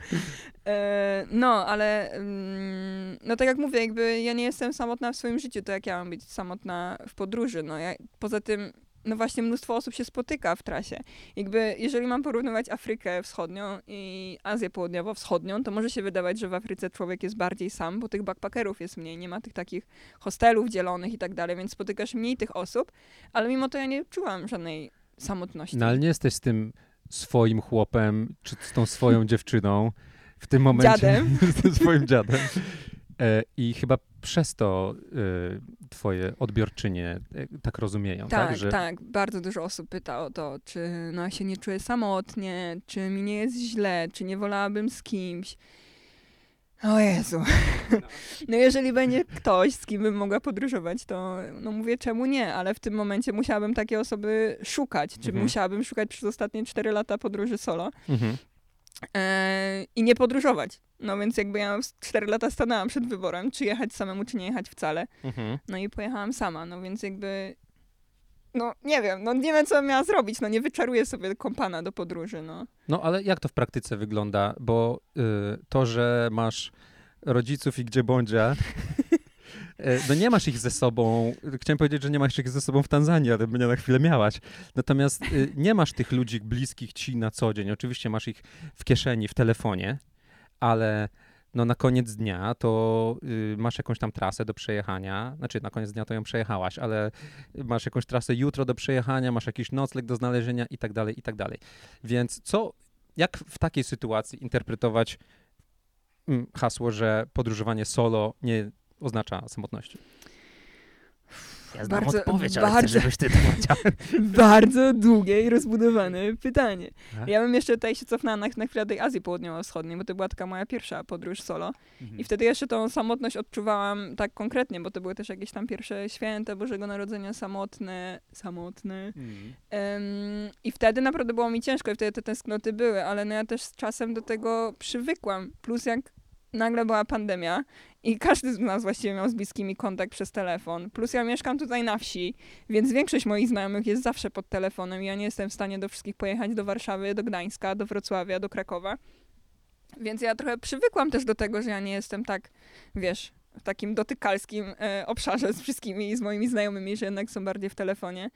E, no, ale mm, no tak jak mówię, jakby ja nie jestem samotna w swoim życiu, to jak ja mam być samotna w podróży? No ja, poza tym, no właśnie mnóstwo osób się spotyka w trasie. Jakby, jeżeli mam porównywać Afrykę Wschodnią i Azję Południowo-Wschodnią, to może się wydawać, że w Afryce człowiek jest bardziej sam, bo tych backpackerów jest mniej, nie ma tych takich hostelów dzielonych i tak dalej, więc spotykasz mniej tych osób, ale mimo to ja nie czułam żadnej samotności. No ale nie jesteś z tym swoim chłopem, czy z tą swoją <laughs> dziewczyną w tym momencie. Dziadem. <laughs> z tym swoim dziadem. E, I chyba przez to e, twoje odbiorczynie e, tak rozumieją, tak? Tak, Że tak. Bardzo dużo osób pyta o to, czy no, się nie czuję samotnie, czy mi nie jest źle, czy nie wolałabym z kimś. O Jezu. <laughs> No jeżeli będzie ktoś, z kim bym mogła podróżować, to no mówię czemu nie, ale w tym momencie musiałabym takie osoby szukać, czy Mhm. musiałabym szukać przez ostatnie 4 lata podróży solo Mhm. E, i nie podróżować. No więc jakby ja 4 lata stanęłam przed wyborem, czy jechać samemu, czy nie jechać wcale. Mhm. No i pojechałam sama, no więc jakby. No nie wiem, no nie wiem, co miała zrobić. No nie wyczaruję sobie kompana do podróży, no. No ale jak to w praktyce wygląda? Bo y, to, że masz rodziców i gdzie y, <laughs> no nie masz ich ze sobą. Chciałem powiedzieć, że nie masz ich ze sobą w Tanzanii, ale mnie na chwilę miałaś. Natomiast y, nie masz tych ludzi bliskich ci na co dzień. Oczywiście masz ich w kieszeni, w telefonie, ale no na koniec dnia to y, masz jakąś tam trasę do przejechania. Znaczy na koniec dnia to ją przejechałaś, ale masz jakąś trasę jutro do przejechania, masz jakiś nocleg do znalezienia i tak dalej, i tak dalej. Więc co, jak w takiej sytuacji interpretować mm, hasło, że podróżowanie solo nie oznacza samotności? Ja znam Bardzo- odpowiedź, ale chcę, bardzo- żebyś ty to powiedział. <laughs> Bardzo długie i rozbudowane pytanie. Tak? Ja bym jeszcze tutaj się cofnęła na, na chwilę do tej Azji Południowo-Wschodniej, bo to była taka moja pierwsza podróż solo. I wtedy jeszcze tą samotność odczuwałam tak konkretnie, bo to były też jakieś tam pierwsze święta Bożego Narodzenia samotne, samotne. Mm. Em, I wtedy naprawdę było mi ciężko i wtedy te tęsknoty były, ale no ja też z czasem do tego przywykłam. Plus jak nagle była pandemia i każdy z nas właściwie miał z bliskimi kontakt przez telefon. Plus ja mieszkam tutaj na wsi, więc większość moich znajomych jest zawsze pod telefonem. Ja nie jestem w stanie do wszystkich pojechać do Warszawy, do Gdańska, do Wrocławia, do Krakowa. Więc ja trochę przywykłam też do tego, że ja nie jestem tak, wiesz, w takim dotykalskim e, obszarze z wszystkimi i z moimi znajomymi, że jednak są bardziej w telefonie.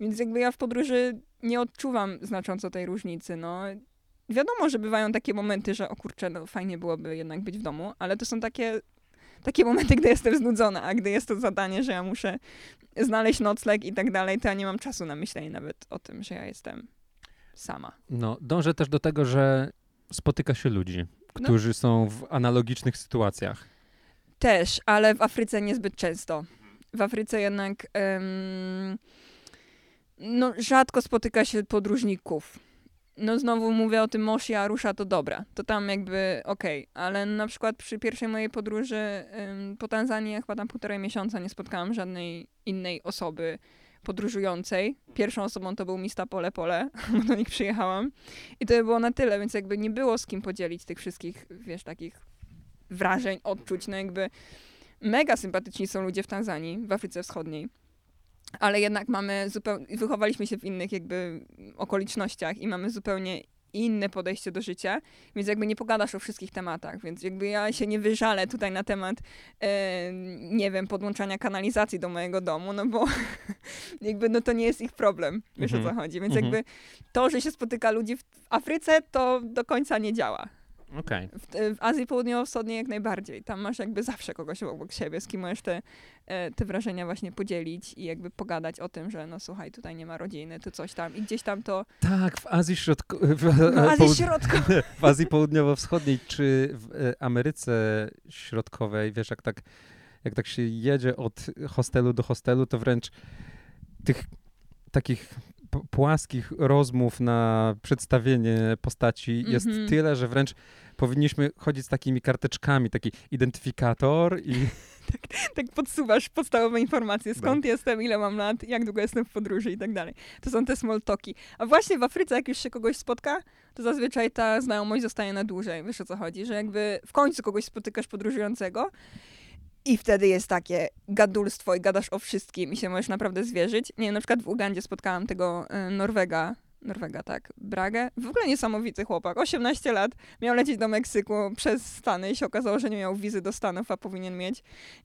Więc jakby ja w podróży nie odczuwam znacząco tej różnicy. No, wiadomo, że bywają takie momenty, że o kurczę, no fajnie byłoby jednak być w domu, ale to są takie, takie momenty, gdy jestem znudzona, a gdy jest to zadanie, że ja muszę znaleźć nocleg i tak dalej, to ja nie mam czasu na myślenie nawet o tym, że ja jestem sama. No, dążę też do tego, że spotyka się ludzi, No. którzy są w analogicznych sytuacjach. Też, ale w Afryce niezbyt często. W Afryce jednak em, no, rzadko spotyka się podróżników. No znowu mówię o tym Moshi Arusha, to dobra. To tam jakby okej, ale na przykład przy pierwszej mojej podróży em, po Tanzanii ja chyba tam półtorej miesiąca nie spotkałam żadnej innej osoby podróżującej. Pierwszą osobą to był Mista Pole Pole, bo <laughs> do nich przyjechałam. I to by było na tyle, więc jakby nie było z kim podzielić tych wszystkich, wiesz, takich wrażeń, odczuć. No jakby mega sympatyczni są ludzie w Tanzanii, w Afryce Wschodniej. Ale jednak mamy zupełnie, wychowaliśmy się w innych jakby okolicznościach i mamy zupełnie inne podejście do życia, więc jakby nie pogadasz o wszystkich tematach, więc jakby ja się nie wyżalę tutaj na temat, e, nie wiem, podłączania kanalizacji do mojego domu, no bo <laughs> jakby no to nie jest ich problem, wiesz o co Mhm. chodzi, więc Mhm. jakby to, że się spotyka ludzi w Afryce, to do końca nie działa. Okej. W, w Azji Południowo-Wschodniej jak najbardziej. Tam masz jakby zawsze kogoś obok siebie, z kim możesz te, e, te wrażenia właśnie podzielić i jakby pogadać o tym, że no słuchaj, tutaj nie ma rodziny, tu coś tam i gdzieś tam to... Tak, w Azji Środkowej, w, No Azji połud- Środkowej. <laughs> w Azji Południowo-Wschodniej czy w e, Ameryce Środkowej, wiesz, jak tak, jak tak się jedzie od hostelu do hostelu, to wręcz tych takich płaskich rozmów na przedstawienie postaci jest Mhm. tyle, że wręcz powinniśmy chodzić z takimi karteczkami, taki identyfikator i <laughs> tak podsuwasz podstawowe informacje, No. skąd jestem, ile mam lat, jak długo jestem w podróży i tak dalej. To są te small talki. A właśnie w Afryce, jak już się kogoś spotka, to zazwyczaj ta znajomość zostaje na dłużej. Wiesz o co chodzi? Że jakby w końcu kogoś spotykasz podróżującego i wtedy jest takie gadulstwo i gadasz o wszystkim i się możesz naprawdę zwierzyć. Nie na przykład w Ugandzie spotkałam tego y, Norwega, Norwega, tak, Bragę. W ogóle niesamowity chłopak. 18 lat, miał lecieć do Meksyku przez Stany i się okazało, że nie miał wizy do Stanów, a powinien mieć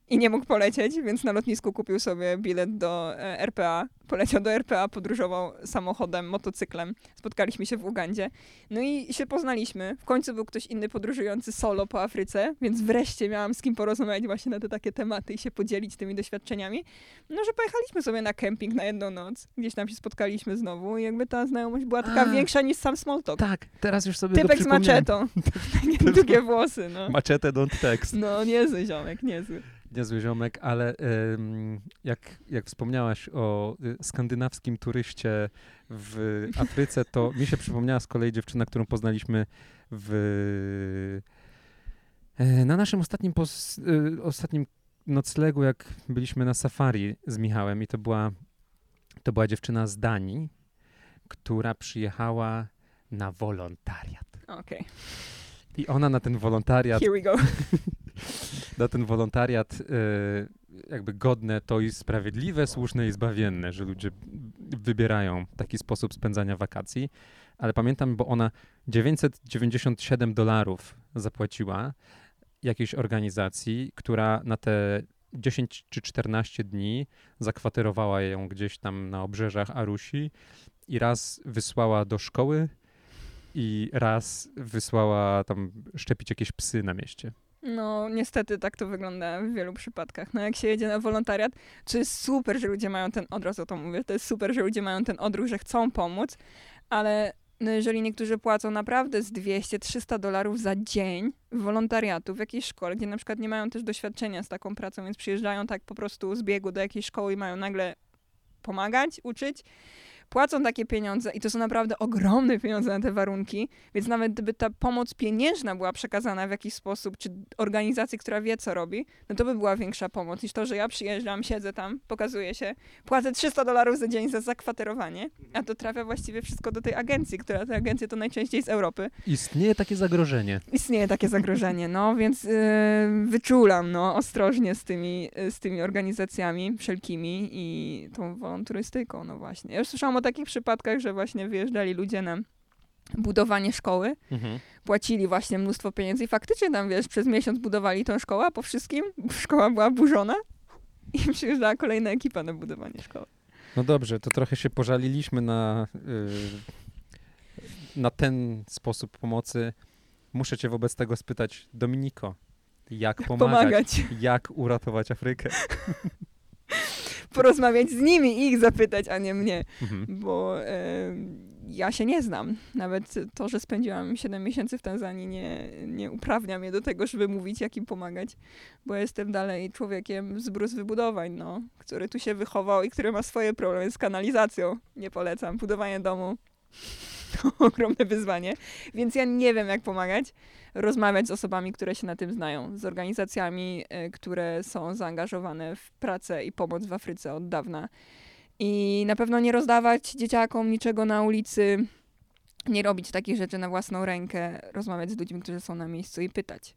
i nie mógł polecieć, więc na lotnisku kupił sobie bilet do e, RPA. Poleciał do RPA, podróżował samochodem, motocyklem. Spotkaliśmy się w Ugandzie. No i się poznaliśmy. W końcu był ktoś inny podróżujący solo po Afryce, więc wreszcie miałam z kim porozmawiać właśnie na te takie tematy i się podzielić tymi doświadczeniami. No, że pojechaliśmy sobie na kemping na jedną noc. Gdzieś tam się spotkaliśmy znowu i jakby ta znajomość była taka A. większa niż sam small talk. tak, teraz już sobie Typek z maczetą. <laughs> Takie długie włosy, no. Maczetę don't text. No, niezły ziomek, niezły. Niezły ziomek, ale ym, jak, jak wspomniałaś o y, skandynawskim turyście w Afryce, to <laughs> mi się przypomniała z kolei dziewczyna, którą poznaliśmy w, e, na naszym ostatnim, pos, y, ostatnim noclegu, jak byliśmy na safari z Michałem i to była, to była dziewczyna z Danii, która przyjechała na wolontariat. Okej, I ona na ten wolontariat here we go. <laughs> na ten wolontariat e, jakby godne to i sprawiedliwe, słuszne i zbawienne, że ludzie wybierają taki sposób spędzania wakacji. Ale pamiętam, bo ona 997 dolarów zapłaciła jakiejś organizacji, która na te 10 czy 14 dni zakwaterowała ją gdzieś tam na obrzeżach Arusi i raz wysłała do szkoły i raz wysłała tam szczepić jakieś psy na mieście. No, niestety tak to wygląda w wielu przypadkach. No, jak się jedzie na wolontariat, to jest super, że ludzie mają ten, od razu to mówię, to jest super, że ludzie mają ten odruch, że chcą pomóc, ale no, jeżeli niektórzy płacą naprawdę z 200-300 dolarów za dzień wolontariatu w jakiejś szkole, gdzie na przykład nie mają też doświadczenia z taką pracą, więc przyjeżdżają tak po prostu z biegu do jakiejś szkoły i mają nagle pomagać, uczyć, płacą takie pieniądze i to są naprawdę ogromne pieniądze na te warunki, więc nawet gdyby ta pomoc pieniężna była przekazana w jakiś sposób, czy organizacji, która wie, co robi, no to by była większa pomoc niż to, że ja przyjeżdżam, siedzę tam, pokazuję się, płacę 300 dolarów za dzień za zakwaterowanie, a to trafia właściwie wszystko do tej agencji, która te agencje to najczęściej z Europy. Istnieje takie zagrożenie. Istnieje takie zagrożenie, no, więc yy, wyczulam, no, ostrożnie z tymi, z tymi organizacjami wszelkimi i tą wolonturystyką, no właśnie. Ja już słyszałam o takich przypadkach, że właśnie wyjeżdżali ludzie na budowanie szkoły, Mhm. płacili właśnie mnóstwo pieniędzy i faktycznie tam, wiesz, przez miesiąc budowali tą szkołę, a po wszystkim <laughs> szkoła była burzona i przyjeżdżała kolejna ekipa na budowanie szkoły. No dobrze, to trochę się pożaliliśmy na, y, na ten sposób pomocy. Muszę cię wobec tego spytać, Dominiko, jak pomagać? Pomagać, Jak uratować Afrykę? <laughs> porozmawiać z nimi i ich zapytać, a nie mnie. Mhm. bo e, ja się nie znam. Nawet to, że spędziłam 7 miesięcy w Tanzanii nie, nie uprawnia mnie do tego, żeby mówić, jak im pomagać, bo jestem dalej człowiekiem z brus wybudowań, no, który tu się wychował i który ma swoje problemy z kanalizacją. Nie polecam. Budowanie domu to <laughs> ogromne wyzwanie, więc ja nie wiem, jak pomagać. Rozmawiać z osobami, które się na tym znają, z organizacjami, e, które są zaangażowane w pracę i pomoc w Afryce od dawna. I na pewno nie rozdawać dzieciakom niczego na ulicy, nie robić takich rzeczy na własną rękę, rozmawiać z ludźmi, którzy są na miejscu i pytać.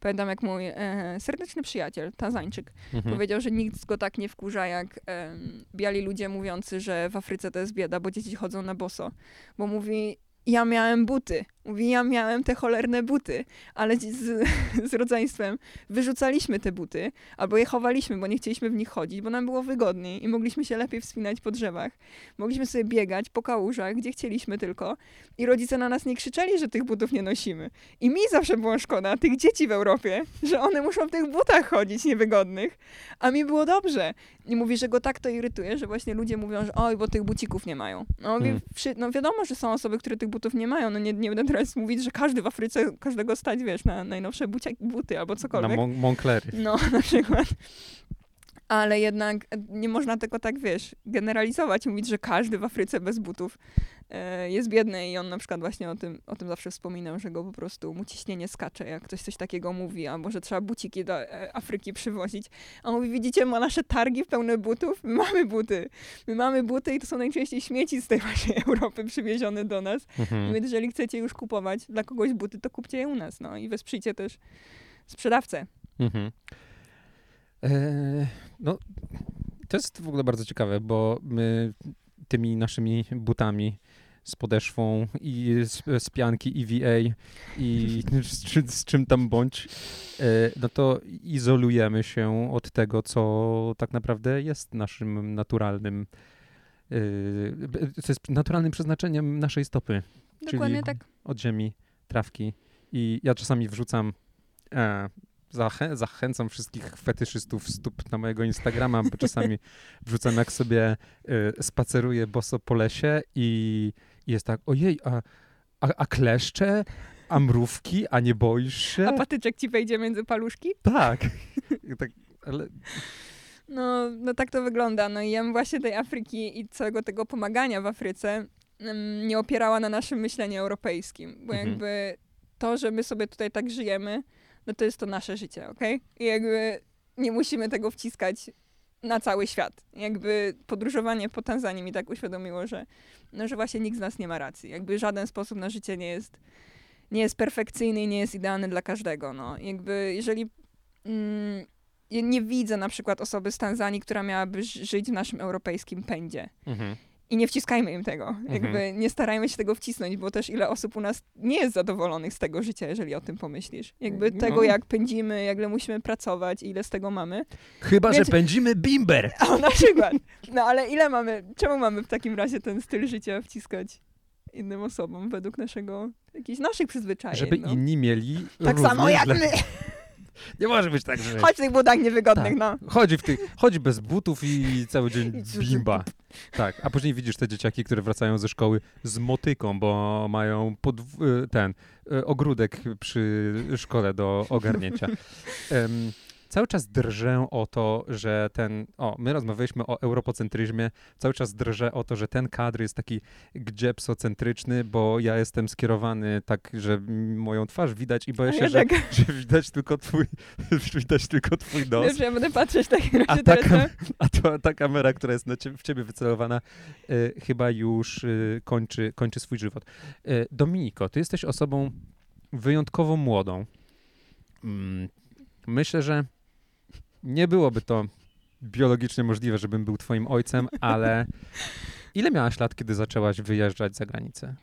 Pamiętam, jak mój e, serdeczny przyjaciel, Tazańczyk, Mhm. powiedział, że nikt go tak nie wkurza jak em, biali ludzie mówiący, że w Afryce to jest bieda, bo dzieci chodzą na boso. Bo mówi, ja miałem buty. Mówi, ja miałem te cholerne buty, ale z, <laughs> z rodzeństwem wyrzucaliśmy te buty, albo je chowaliśmy, bo nie chcieliśmy w nich chodzić, bo nam było wygodniej i mogliśmy się lepiej wspinać po drzewach. Mogliśmy sobie biegać po kałużach, gdzie chcieliśmy tylko i rodzice na nas nie krzyczeli, że tych butów nie nosimy. I mi zawsze było szkoda tych dzieci w Europie, że one muszą w tych butach chodzić niewygodnych, a mi było dobrze. I mówi, że go tak to irytuje, że właśnie ludzie mówią, że oj, bo tych bucików nie mają. No, mówi, Mm. wszy- no wiadomo, że są osoby, które tych butów nie mają. No nie, nie będę teraz mówić, że każdy w Afryce, każdego stać, wiesz, na najnowsze bucia, buty albo Na cokolwiek. Mon- Monclery. No, <laughs> na przykład. Ale jednak e, nie można tego tak, wiesz, generalizować, mówić, że każdy w Afryce bez butów e, jest biedny i on na przykład właśnie o tym, o tym zawsze wspominał, że go po prostu mu ciśnienie skacze, jak ktoś coś takiego mówi, albo że trzeba buciki do e, Afryki przywozić. A on mówi, widzicie, ma nasze targi pełne butów? My mamy buty. My mamy buty i to są najczęściej śmieci z tej waszej <laughs> Europy przywiezione do nas. Mhm. Więc jeżeli chcecie już kupować dla kogoś buty, to kupcie je u nas, no i wesprzyjcie też sprzedawcę. Mhm. E, no, to jest w ogóle bardzo ciekawe, bo my tymi naszymi butami z podeszwą i z, z pianki EVA i <laughs> z, z czym tam bądź, e, no to izolujemy się od tego, co tak naprawdę jest naszym naturalnym, e, co jest naturalnym przeznaczeniem naszej stopy. Dokładnie Czyli- tak. od ziemi, trawki. I ja czasami wrzucam, e, zachę, zachęcam wszystkich fetyszystów stóp na mojego Instagrama, bo czasami <laughs> wrzucam, jak sobie e, spaceruję boso po lesie i, i jest tak, ojej, a, a, a kleszcze, a mrówki, a nie boisz się? A patyczek ci wejdzie między paluszki? tak. Tak ale No, no tak to wygląda. No i ja bym właśnie tej Afryki i całego tego pomagania w Afryce mm, nie opierała na naszym myśleniu europejskim. Bo Mhm. jakby to, że my sobie tutaj tak żyjemy, no to jest to nasze życie, okej? I jakby nie musimy tego wciskać na cały świat. Jakby podróżowanie po Tanzanii mi tak uświadomiło, że, no, że właśnie nikt z nas nie ma racji. Jakby żaden sposób na życie nie jest, nie jest perfekcyjny i nie jest idealny dla każdego. No. Jakby jeżeli mm, ja nie widzę na przykład osoby z Tanzanii, która miałaby żyć w naszym europejskim pędzie. mhm. I nie wciskajmy im tego. Jakby nie starajmy się tego wcisnąć, bo też ile osób u nas nie jest zadowolonych z tego życia, jeżeli o tym pomyślisz. Jakby No. tego, jak pędzimy, jak ile musimy pracować, ile z tego mamy. Chyba, że pędzimy bimber. <laughs> O, na przykład. No ale ile mamy, czemu mamy w takim razie ten styl życia wciskać innym osobom według naszego, jakichś naszych przyzwyczajeń? Żeby no. inni mieli Tak samo jak źle. my. <laughs> Nie może być tak, że... Chodź w tych butach niewygodnych, Tak. no. Chodzi, w tych, chodzi bez butów i cały dzień bimba. Tak, a później widzisz te dzieciaki, które wracają ze szkoły z motyką, bo mają podw- y, ten y, ogródek przy szkole do ogarnięcia. <laughs> cały czas drżę o to, że ten, o, my rozmawialiśmy o europocentryzmie, cały czas drżę o to, że ten kadr jest taki gdziepsocentryczny, bo ja jestem skierowany tak, że moją twarz widać i boję A się, ja że, tak, <laughs> że widać tylko twój, <laughs> widać tylko twój nos. Dobrze, ja będę patrzeć w takim A ta, teraz. na- a to, ta kamera, która jest na ciebie, w ciebie wycelowana, y, chyba już y, kończy, kończy swój żywot. Y, Dominiko, ty jesteś osobą wyjątkowo młodą. Mm, myślę, że nie byłoby to biologicznie możliwe, żebym był twoim ojcem, ale <laughs> ile miałaś lat, kiedy zaczęłaś wyjeżdżać za granicę?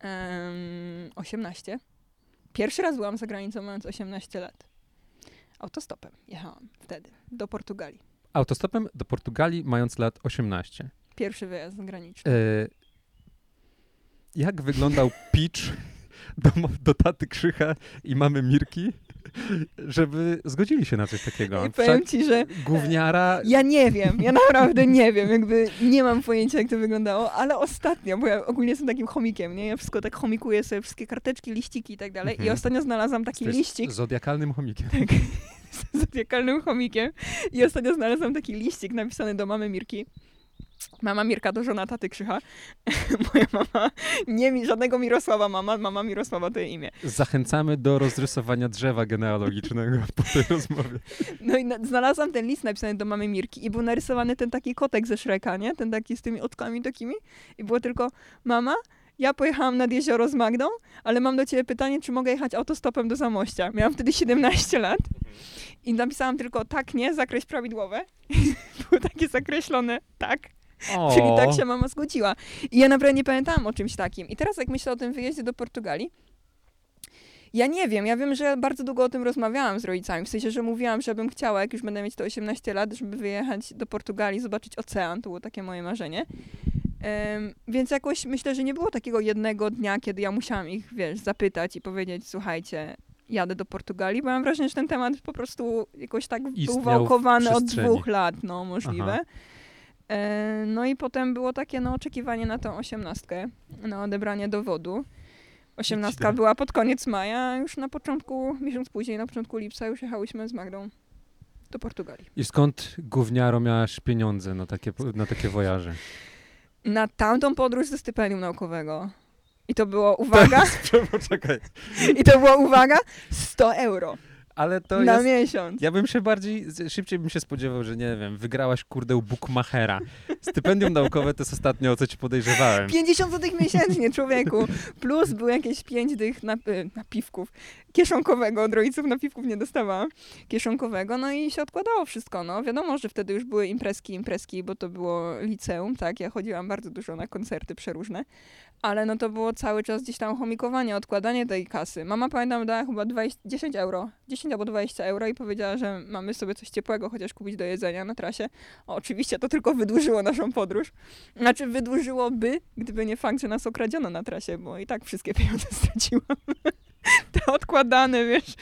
Em, 18. Pierwszy raz byłam za granicą mając 18 lat. Autostopem jechałam wtedy do Portugalii. Autostopem do Portugalii, mając lat 18. Pierwszy wyjazd zagraniczny. Y, jak wyglądał <laughs> pitch do, do taty Krzycha i mamy Mirki, żeby zgodzili się na coś takiego? I powiem Wszak ci, że gówniara... ja nie wiem, ja naprawdę nie wiem, jakby nie mam pojęcia, jak to wyglądało, ale ostatnio, bo ja ogólnie jestem takim chomikiem, nie? Ja wszystko tak chomikuję sobie, wszystkie karteczki, liściki i tak dalej i Mhm. ostatnio znalazłam taki Jesteś liścik, Zodiakalnym chomikiem. tak, <laughs> z zodiakalnym chomikiem i ostatnio znalazłam taki liścik napisany do mamy Mirki. Mama Mirka to żona taty Krzycha. <laughs> Moja mama, nie mi, żadnego Mirosława mama, mama Mirosława to jej imię. Zachęcamy do rozrysowania drzewa genealogicznego po tej rozmowie. No i na, znalazłam ten list napisany do mamy Mirki i był narysowany ten taki kotek ze Shreka, nie? Ten taki z tymi oczkami takimi. I było tylko, mama, ja pojechałam nad jezioro z Magdą, ale mam do ciebie pytanie, czy mogę jechać autostopem do Zamościa. Miałam wtedy 17 lat i napisałam tylko tak, nie, zakreś prawidłowe. <laughs> było takie zakreślone tak. O, <laughs> Czyli tak się mama zgodziła. I ja naprawdę nie pamiętałam o czymś takim. I teraz jak myślę o tym wyjeździe do Portugalii, ja nie wiem, ja wiem, że bardzo długo o tym rozmawiałam z rodzicami, w sensie, że mówiłam, że bym chciała, jak już będę mieć te 18 lat, żeby wyjechać do Portugalii, zobaczyć ocean, to było takie moje marzenie. Em, więc jakoś myślę, że nie było takiego jednego dnia, kiedy ja musiałam ich, wiesz, zapytać i powiedzieć, słuchajcie, jadę do Portugalii, bo mam wrażenie, że ten temat po prostu jakoś tak Istniał był wałkowany od dwóch lat, no możliwe. Aha. E, No i potem było takie no, oczekiwanie na tą osiemnastkę, na odebranie dowodu. Osiemnastka była pod koniec maja, już na początku, miesiąc później, na początku lipca już jechałyśmy z Magdą do Portugalii. I skąd gówniaro miałaś pieniądze na takie, na takie wojaże? Na tamtą podróż ze stypendium naukowego. I to było, uwaga, <laughs> Poczekaj. i to było, uwaga, 100 euro Ale to na jest... miesiąc. Ja bym się bardziej, szybciej bym się spodziewał, że nie wiem, wygrałaś kurde u Bukmachera. Stypendium naukowe to jest ostatnio o co ci podejrzewałem. 50 zł miesięcznie, człowieku. Plus były jakieś 5 dych na, y, napiwków. Kieszonkowego, od rodziców napiwków nie dostawałam. Kieszonkowego, no i się odkładało wszystko, no. Wiadomo, że wtedy już były imprezki, imprezki, bo to było liceum, tak. Ja chodziłam bardzo dużo na koncerty przeróżne. Ale no to było cały czas gdzieś tam chomikowanie, odkładanie tej kasy. Mama, pamiętam, dała chyba 20, 10 euro. 10 albo 20 euro i powiedziała, że mamy sobie coś ciepłego chociaż kupić do jedzenia na trasie. O, oczywiście to tylko wydłużyło naszą podróż. Znaczy wydłużyłoby, gdyby nie fakt, że nas okradziono na trasie, bo i tak wszystkie pieniądze <laughs> straciłam. Te odkładane, wiesz,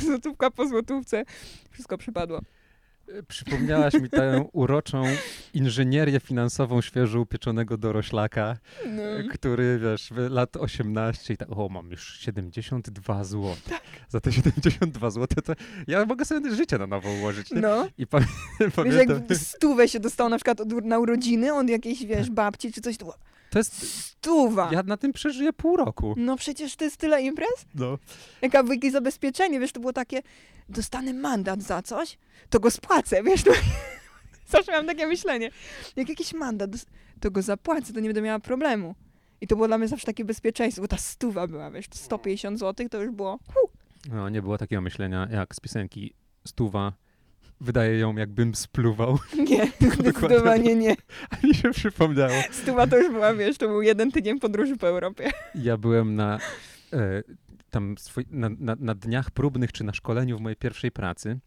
złotówka po złotówce. Wszystko przypadło. Przypomniałaś mi tę uroczą inżynierię finansową świeżo upieczonego doroślaka, No. który, wiesz, lat 18 i tak, o, mam już 72 zł. Za te 72 zł to ja mogę sobie życie na nowo ułożyć. Nie? no. I pamię- Wiesz, pamiętam, jak stówę się dostało na przykład od, na urodziny od jakiejś, wiesz, babci czy coś, to to jest, stuwa. ja na tym przeżyję pół roku. No przecież to jest tyle imprez. No. Jaka jakieś zabezpieczenie, wiesz, to było takie, dostanę mandat za coś, to go spłacę, wiesz, to... <laughs> Zawsze miałam takie myślenie. Jak jakiś mandat, to go zapłacę, to nie będę miała problemu. I to było dla mnie zawsze takie bezpieczeństwo, bo ta stuwa była, wiesz, 150 zł to już było, hu, no, nie było takiego myślenia jak z piosenki Stuwa. Wydaje ją, jakbym spluwał. <laughs> nie, <laughs> zdecydowanie nie. A mi się przypomniało. Stuwa to już była, wiesz, to był jeden tydzień podróży po Europie. Ja byłem na, e, tam swoi, na, na, na dniach próbnych czy na szkoleniu w mojej pierwszej pracy.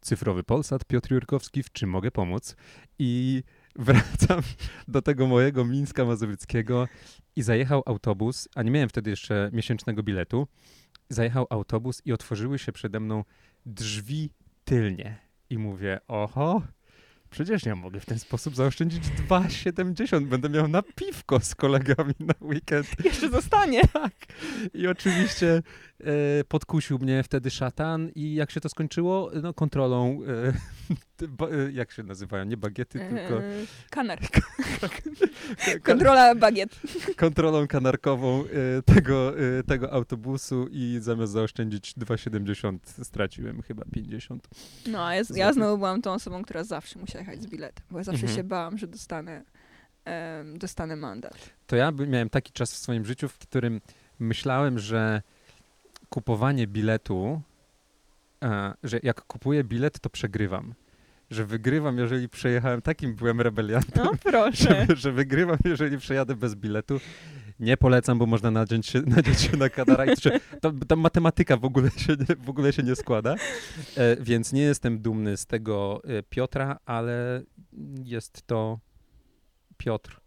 Cyfrowy Polsat, Piotr Jurkowski, w czym mogę pomóc? I wracam do tego mojego Mińska Mazowieckiego i zajechał autobus, a nie miałem wtedy jeszcze miesięcznego biletu. Zajechał autobus i otworzyły się przede mną drzwi tylnie. I mówię, oho, przecież ja mogę w ten sposób zaoszczędzić 2,70. Będę miał na piwko z kolegami na weekend. Jeszcze zostanie. Tak. I oczywiście podkusił mnie wtedy szatan i jak się to skończyło? No kontrolą, e, <laughs> e, jak się nazywają, nie bagiety, tylko Eee, Kanar. <laughs> Kontrola bagiet. kontrolą kanarkową e, tego, e, tego autobusu i zamiast zaoszczędzić 2,70 straciłem chyba 50. No, a ja, ja znowu byłam tą osobą, która zawsze musiała jechać z biletem, bo ja zawsze Mhm. się bałam, że dostanę, dostanę mandat. To ja miałem taki czas w swoim życiu, w którym myślałem, że kupowanie biletu, e, że jak kupuję bilet, to przegrywam. Że wygrywam, jeżeli przejechałem, takim byłem rebeliantem, No proszę. <laughs> że, że wygrywam, jeżeli przejadę bez biletu. Nie polecam, bo można nadzieć się, <laughs> nadzieć się na kadara i to, ta matematyka w ogóle się nie, w ogóle się nie składa. E, więc nie jestem dumny z tego e, Piotra, ale jest to Piotr,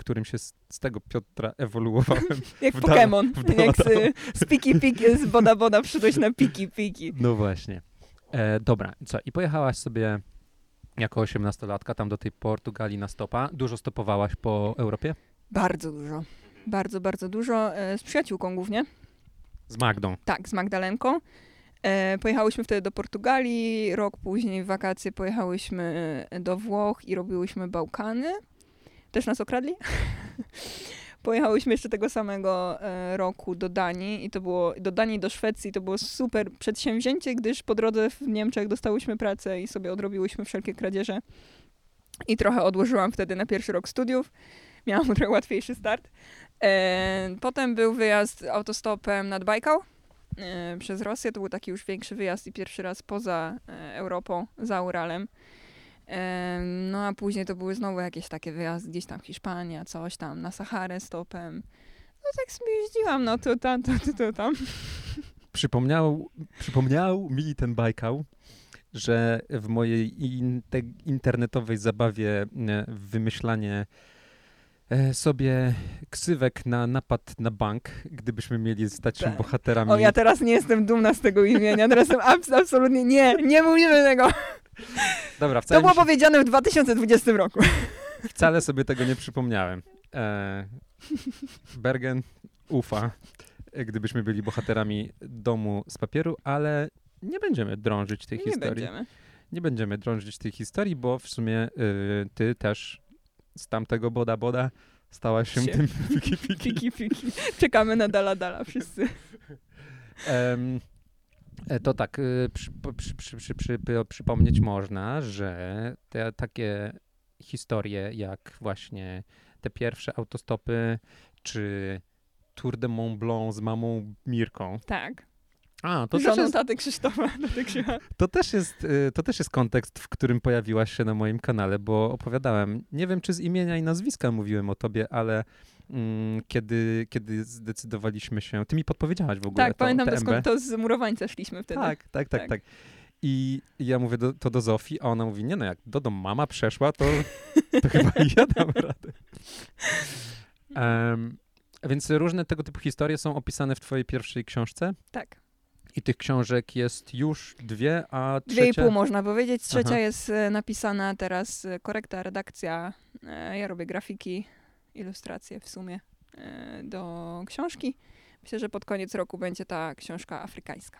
którym się z, z tego Piotra ewoluowałem. <laughs> Jak w Pokémon. w Jak z, z piki piki, z boda boda przyszłeś na piki piki. <laughs> No właśnie. E, dobra, co? I pojechałaś sobie jako osiemnastolatka tam do tej Portugalii na stopa. Dużo stopowałaś po Europie? Bardzo dużo. Bardzo, bardzo dużo. E, Z przyjaciółką głównie. Z Magdą. Tak, z Magdalenką. E, pojechałyśmy wtedy do Portugalii, rok później w wakacje pojechałyśmy do Włoch i robiłyśmy Bałkany. Też nas okradli. <laughs> Pojechałyśmy jeszcze tego samego e, roku do Danii i to było, do Danii do Szwecji to było super przedsięwzięcie, gdyż po drodze w Niemczech dostałyśmy pracę i sobie odrobiłyśmy wszelkie kradzieże. I trochę odłożyłam wtedy na pierwszy rok studiów. Miałam <laughs> trochę łatwiejszy start. E, potem był wyjazd autostopem nad Bajkał e, przez Rosję. To był taki już większy wyjazd i pierwszy raz poza Europą, za Uralem. No a później to były znowu jakieś takie wyjazdy, gdzieś tam Hiszpania, coś tam, na Saharę stopem. No tak sobie jeździłam, no to tam, to, to, to tam. Przypomniał, przypomniał mi ten Bajkał, że w mojej inte, internetowej zabawie e, wymyślanie sobie ksywek na napad na bank, gdybyśmy mieli stać się Tak. bohaterami. O, ja teraz nie jestem dumna z tego imienia, teraz jestem abs- absolutnie, nie, nie mówimy tego. Dobra, To wcale, było mi się, powiedziane w 2020 roku. wcale sobie tego nie przypomniałem. E, Bergen ufa, e, gdybyśmy byli bohaterami domu z papieru, ale nie będziemy drążyć tej Nie historii. będziemy. nie będziemy drążyć tej historii, bo w sumie y, ty też z tamtego boda boda stałaś się tym <laughs> piki piki. Piki, piki. Czekamy na dala dala wszyscy. E, to tak, y, przy, przy, przy, przypomnieć można, że te takie historie jak właśnie te pierwsze autostopy, czy Tour de Mont Blanc z mamą Mirką. Tak. A, <laughs> to też jest, Krzysztofa. To też, jest, to też jest kontekst, w którym pojawiłaś się na moim kanale, bo opowiadałem, nie wiem czy z imienia i nazwiska mówiłem o tobie, ale mm, kiedy, kiedy zdecydowaliśmy się, ty mi podpowiedziałaś w ogóle Tak, to, pamiętam to, skąd to z murowańca szliśmy wtedy. Tak, tak, tak, Tak. tak. I ja mówię do, to do Zofii, a ona mówi, nie no, jak do domu mama przeszła, to, to chyba i <laughs> ja dam radę. Em, więc różne tego typu historie są opisane w twojej pierwszej książce Tak. I tych książek jest już dwie, a Dwie i trzecia... pół można powiedzieć. Trzecia Aha. jest e, napisana teraz, e, korekta, redakcja. E, Ja robię grafiki, ilustracje w sumie do książki. Myślę, że pod koniec roku będzie ta książka afrykańska.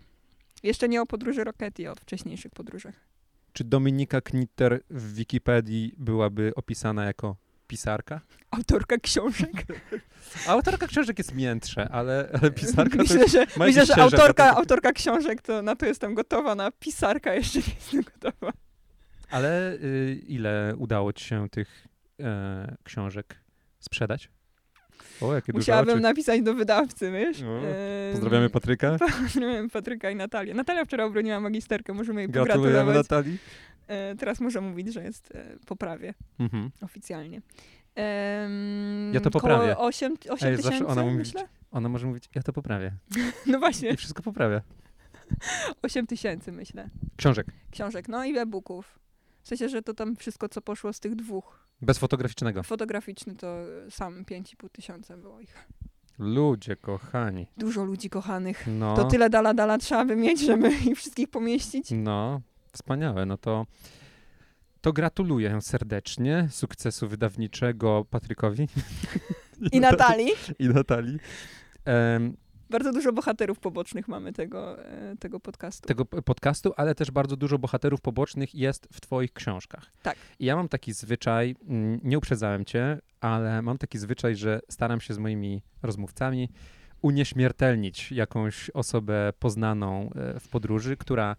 Jeszcze nie o podróży Roketi, a o wcześniejszych podróżach. Czy Dominika Knitter w Wikipedii byłaby opisana jako pisarka? Autorka książek. <laughs> Autorka książek jest miętsze, ale, ale <laughs> pisarka to myślę, jest... że, myślę, że autorka, gatunkowy. autorka książek, to na to jestem gotowa, na pisarka jeszcze nie jestem gotowa. Ale y, ile udało ci się tych e, książek sprzedać? O, jakie Musiałabym napisać do wydawcy, wiesz? No, Pozdrawiamy Patryka. <laughs> Pozdrawiam Patryka i Natalię. Natalia wczoraj obroniła magisterkę, możemy jej Gratulujemy pogratulować. Natalii. E, teraz może mówić, że jest e, po prawie Mhm. oficjalnie. Em, Ja to poprawię. Koło 8, 8 Ej, zawsze tysięcy, ona mówi- myślę? Ona może mówić, ja to poprawię. <laughs> No właśnie, I wszystko poprawia. 8 tysięcy myślę. Książek. Książek, no i e-booków. W sensie, że to tam wszystko, co poszło z tych dwóch. Bez fotograficznego. Fotograficzny to sam 5,5 tysiąca było ich. Ludzie kochani. Dużo ludzi kochanych. No, To tyle dala dala trzeba by mieć, żeby <laughs> ich wszystkich pomieścić. no wspaniałe. No to, to gratuluję serdecznie sukcesu wydawniczego Patrykowi. I <laughs> Natalii. I Natalii. Em, Bardzo dużo bohaterów pobocznych mamy tego, e, tego podcastu. Tego podcastu, ale też bardzo dużo bohaterów pobocznych jest w twoich książkach. Tak. I ja mam taki zwyczaj, mm, nie uprzedzałem cię, ale mam taki zwyczaj, że staram się z moimi rozmówcami unieśmiertelnić jakąś osobę poznaną e, w podróży, która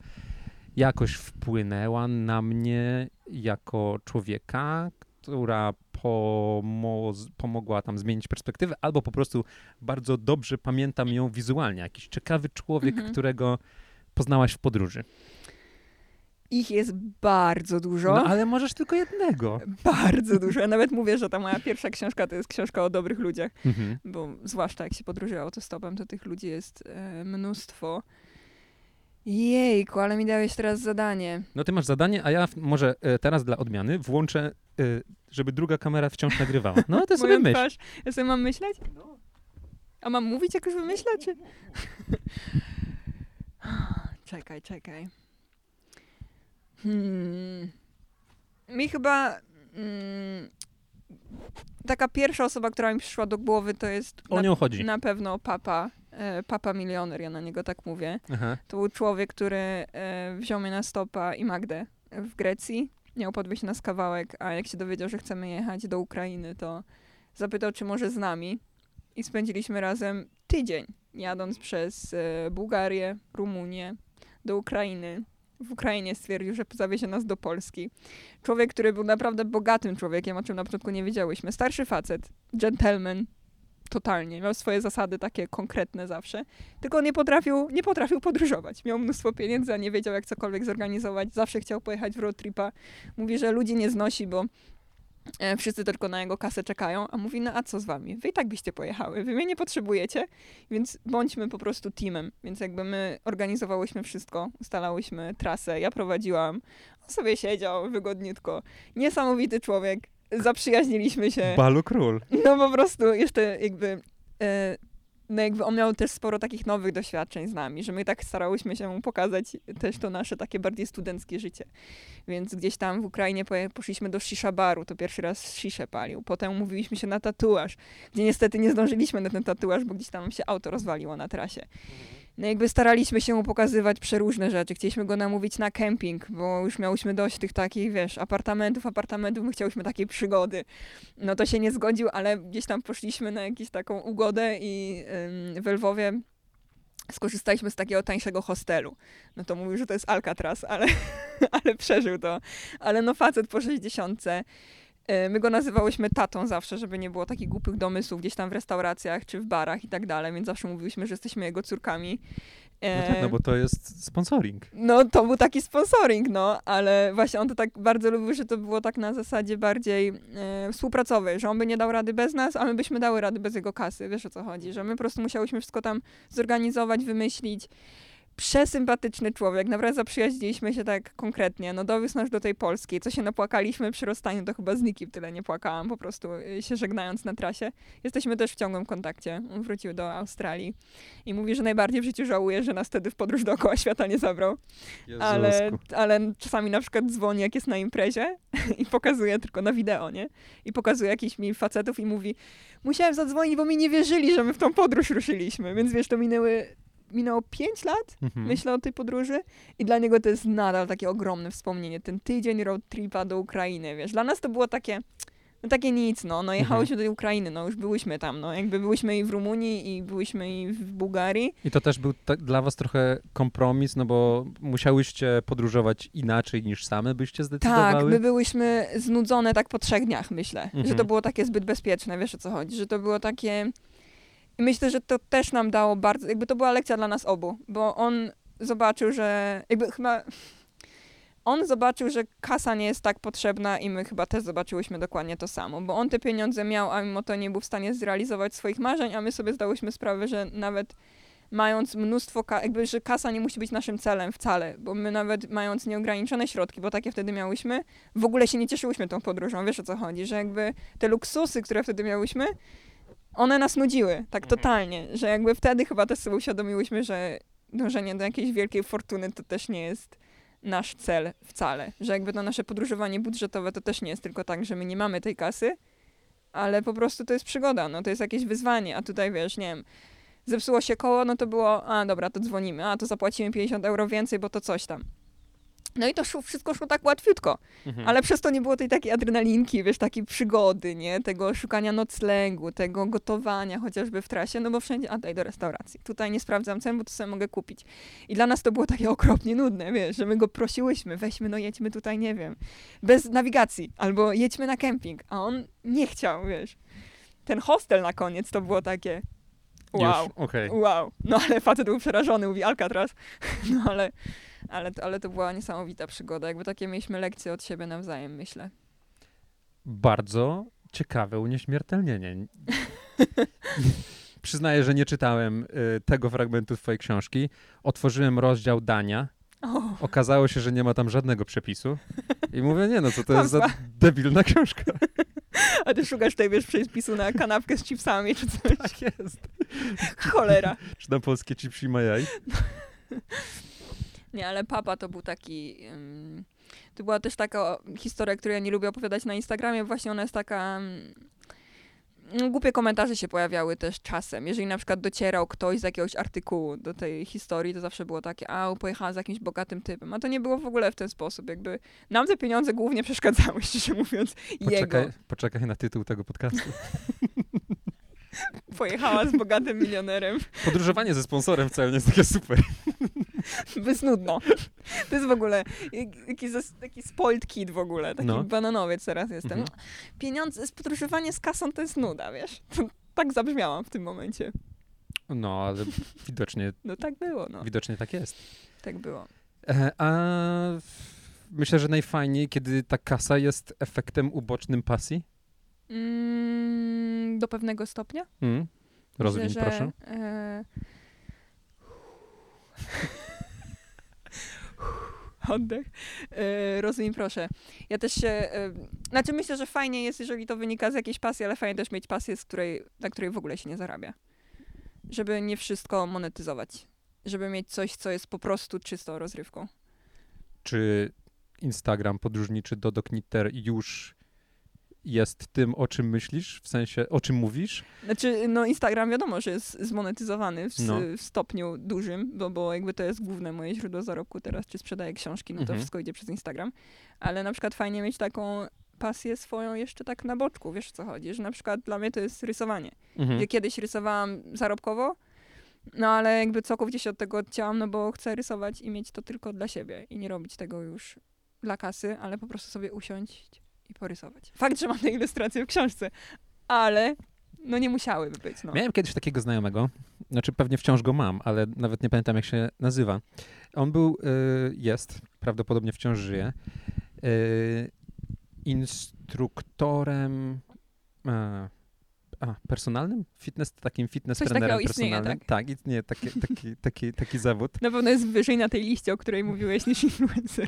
jakoś wpłynęła na mnie jako człowieka, która pomo- pomogła tam zmienić perspektywę, albo po prostu bardzo dobrze pamiętam ją wizualnie. Jakiś ciekawy człowiek, Mhm. którego poznałaś w podróży. Ich jest bardzo dużo. No ale możesz tylko jednego. Bardzo dużo. Ja nawet mówię, że ta moja pierwsza książka to jest książka o dobrych ludziach, Mhm. bo zwłaszcza jak się podróżuje autostopem, to tych ludzi jest e, mnóstwo. Jejku, ale mi dałeś teraz zadanie. No ty masz zadanie, a ja w- może e, teraz dla odmiany włączę, e, żeby druga kamera wciąż nagrywała. No to <laughs> sobie Moją myśl. twarz. Ja sobie mam myśleć? A mam mówić, jak już wymyślę, czy... <laughs> czekaj, czekaj. Hmm. Mi chyba... Mm, taka pierwsza osoba, która mi przyszła do głowy, to jest O na, nią chodzi. na pewno papa. E, papa milioner, ja na niego tak mówię. Aha. To był człowiek, który e, wziął mnie na stopa i Magdę w Grecji. Miał podwieźć nas kawałek, a jak się dowiedział, że chcemy jechać do Ukrainy, to zapytał, czy może z nami. I spędziliśmy razem tydzień, jadąc przez e, Bułgarię, Rumunię, do Ukrainy. W Ukrainie stwierdził, że zawiezie nas do Polski. Człowiek, który był naprawdę bogatym człowiekiem, o czym na początku nie wiedziałyśmy. Starszy facet, gentleman, totalnie. Miał swoje zasady takie konkretne zawsze. Tylko nie potrafił, nie potrafił podróżować. Miał mnóstwo pieniędzy, a nie wiedział, jak cokolwiek zorganizować. Zawsze chciał pojechać w road tripa. Mówi, że ludzi nie znosi, bo e, wszyscy tylko na jego kasę czekają. A mówi, no a co z wami? Wy i tak byście pojechały. Wy mnie nie potrzebujecie, więc bądźmy po prostu teamem. Więc jakby my organizowałyśmy wszystko, ustalałyśmy trasę, ja prowadziłam. On sobie siedział wygodniutko. Niesamowity człowiek. Zaprzyjaźniliśmy się. Balu król. No po prostu jeszcze jakby, e, no jakby on miał też sporo takich nowych doświadczeń z nami, że my tak starałyśmy się mu pokazać też to nasze takie bardziej studenckie życie. Więc gdzieś tam w Ukrainie poszliśmy do shisha baru, to pierwszy raz sziszę palił. Potem umówiliśmy się na tatuaż, gdzie niestety nie zdążyliśmy na ten tatuaż, bo gdzieś tam się auto rozwaliło na trasie. No jakby staraliśmy się mu pokazywać przeróżne rzeczy. Chcieliśmy go namówić na kemping, bo już miałyśmy dość tych takich, wiesz, apartamentów, apartamentów, my chciałyśmy takiej przygody. No to się nie zgodził, ale gdzieś tam poszliśmy na jakąś taką ugodę i ym, w Lwowie skorzystaliśmy z takiego tańszego hostelu. No to mówił, że to jest Alcatraz, ale, <laughs> ale przeżył to. Ale no facet po 60. Y, My go nazywałyśmy tatą zawsze, żeby nie było takich głupich domysłów gdzieś tam w restauracjach czy w barach i tak dalej, więc zawsze mówiliśmy, że jesteśmy jego córkami. No E, tak, no bo to jest sponsoring. no to był taki sponsoring, no, ale właśnie on to tak bardzo lubił, że to było tak na zasadzie bardziej e, współpracowej, że on by nie dał rady bez nas, a my byśmy dały rady bez jego kasy, wiesz o co chodzi, że my po prostu musiałyśmy wszystko tam zorganizować, wymyślić. Przesympatyczny człowiek, naprawdę zaprzyjaźniliśmy się tak konkretnie, no dowiózł nas do tej Polski, co się napłakaliśmy przy rozstaniu, to chyba z nikim tyle nie płakałam, po prostu y, się żegnając na trasie. Jesteśmy też w ciągłym kontakcie, on wrócił do Australii i mówi, że najbardziej w życiu żałuje, że nas wtedy w podróż dookoła świata nie zabrał ale, ale czasami na przykład dzwoni, jak jest na imprezie <laughs> i pokazuje tylko na wideo, nie? I pokazuje jakichś mi facetów i mówi musiałem zadzwonić, bo mi nie wierzyli, że my w tą podróż ruszyliśmy. Więc wiesz, to minęły, minęło pięć lat, Mhm. myślę o tej podróży i dla niego to jest nadal takie ogromne wspomnienie. Ten tydzień road tripa do Ukrainy, wiesz. Dla nas to było takie... No takie nic, no, no jechałyśmy do tej Ukrainy, no już byłyśmy tam, no jakby byłyśmy i w Rumunii i byłyśmy i w Bułgarii, I to też był ta- dla was trochę kompromis, no bo musiałyście podróżować inaczej niż same byście Tak, zdecydowały. my byłyśmy znudzone tak po trzech dniach, myślę. Że Mhm. to było takie zbyt bezpieczne, wiesz o co chodzi, że to było takie... Myślę, że to też nam dało bardzo... Jakby to była lekcja dla nas obu, bo on zobaczył, że... Jakby chyba... On zobaczył, że kasa nie jest tak potrzebna i my chyba też zobaczyłyśmy dokładnie to samo, bo on te pieniądze miał, a mimo to nie był w stanie zrealizować swoich marzeń, a my sobie zdałyśmy sprawę, że nawet mając mnóstwo, jakby, że kasa nie musi być naszym celem wcale, bo my nawet mając nieograniczone środki, bo takie wtedy miałyśmy, w ogóle się nie cieszyłyśmy tą podróżą, wiesz o co chodzi, że jakby te luksusy, które wtedy miałyśmy, one nas nudziły, tak totalnie, że jakby wtedy chyba też sobie uświadomiłyśmy, że dążenie do jakiejś wielkiej fortuny to też nie jest nasz cel wcale, że jakby to nasze podróżowanie budżetowe to też nie jest tylko tak, że my nie mamy tej kasy, ale po prostu to jest przygoda, no to jest jakieś wyzwanie, a tutaj wiesz, nie wiem, zepsuło się koło, no to było, a dobra, to dzwonimy, a to zapłacimy 50 euro więcej, bo to coś tam. No i to wszystko szło tak łatwiutko, Mhm. ale przez to nie było tej takiej adrenalinki, wiesz, takiej przygody, nie? Tego szukania noclegu, tego gotowania chociażby w trasie, no bo wszędzie, a daj do restauracji. Tutaj nie sprawdzam cen, bo to sobie mogę kupić. I dla nas to było takie <laughs> okropnie nudne, wiesz, że my go prosiłyśmy, weźmy, no jedźmy tutaj, nie wiem, bez nawigacji, albo jedźmy na kemping, a on nie chciał, wiesz. Ten hostel na koniec to było takie, wow. Już, okej. Wow, no ale facet był przerażony, mówi Alcatraz. <laughs> No ale, ale, ale to była niesamowita przygoda. Jakby takie mieliśmy lekcje od siebie nawzajem, myślę. Bardzo ciekawe unieśmiertelnienie. <laughs> Przyznaję, że nie czytałem y, tego fragmentu twojej książki. Otworzyłem rozdział dania. O, Okazało się, że nie ma tam żadnego przepisu. I <laughs> mówię, nie no, co to jest za debilna książka. <laughs> a ty szukasz tutaj, wiesz, przepisu na kanapkę z chipsami czy coś. Tak jest. Cholera. Czy na polskie chipsi ma jaj? Nie, ale papa to był taki... to była też taka historia, którą ja nie lubię opowiadać na Instagramie. Właśnie ona jest taka... no, głupie komentarze się pojawiały też czasem. Jeżeli na przykład docierał ktoś z jakiegoś artykułu do tej historii, to zawsze było takie, a pojechała z jakimś bogatym typem. A to nie było w ogóle w ten sposób. Jakby nam te pieniądze głównie przeszkadzały, <laughs> szczerze mówiąc, jego. Poczekaj, poczekaj na tytuł tego podcastu. <laughs> Pojechała z bogatym milionerem. Podróżowanie ze sponsorem wcale nie jest takie super. <laughs> Bez nudno. To jest w ogóle taki spoiled kid w ogóle, taki No. bananowiec teraz jestem. Mhm. Pieniądze, podróżowanie z kasą to jest nuda, wiesz. To, tak zabrzmiałam w tym momencie. No, ale widocznie, <laughs> No tak było, no. widocznie tak jest. Tak było. E, A myślę, że najfajniej, kiedy ta kasa jest efektem ubocznym pasji. Mm, do pewnego stopnia. Mm. Myślę, że, proszę. E... Oddech. E, rozwin, proszę. Ja też się. E, znaczy, myślę, że fajnie jest, jeżeli to wynika z jakiejś pasji, ale fajnie też mieć pasję, z której, na której w ogóle się nie zarabia. Żeby nie wszystko monetyzować. Żeby mieć coś, co jest po prostu czystą rozrywką. Czy Instagram podróżniczy Dodo Knitter już jest tym, o czym myślisz? W sensie, o czym mówisz? Znaczy, no Instagram wiadomo, że jest zmonetyzowany w, No. w stopniu dużym, bo, bo jakby to jest główne moje źródło zarobku teraz, czy sprzedaję książki, no to Mhm. wszystko idzie przez Instagram. Ale na przykład fajnie mieć taką pasję swoją jeszcze tak na boczku, wiesz o co chodzi, że na przykład dla mnie to jest rysowanie. Mhm. Ja kiedyś rysowałam zarobkowo, no ale jakby całkowicie się od tego odcięłam, no bo chcę rysować i mieć to tylko dla siebie i nie robić tego już dla kasy, ale po prostu sobie usiąść i porysować. Fakt, że mam te ilustracje w książce, ale no nie musiałyby być, no. Miałem kiedyś takiego znajomego, znaczy pewnie wciąż go mam, ale nawet nie pamiętam jak się nazywa. On był, y, jest, prawdopodobnie wciąż żyje, y, instruktorem e, a, personalnym? Fitness, takim fitness Coś trenerem istnieje, personalnym. tak? istnieje taki, <laughs> taki, taki, taki zawód. Na pewno jest wyżej na tej liście, o której mówiłeś, niż influencer.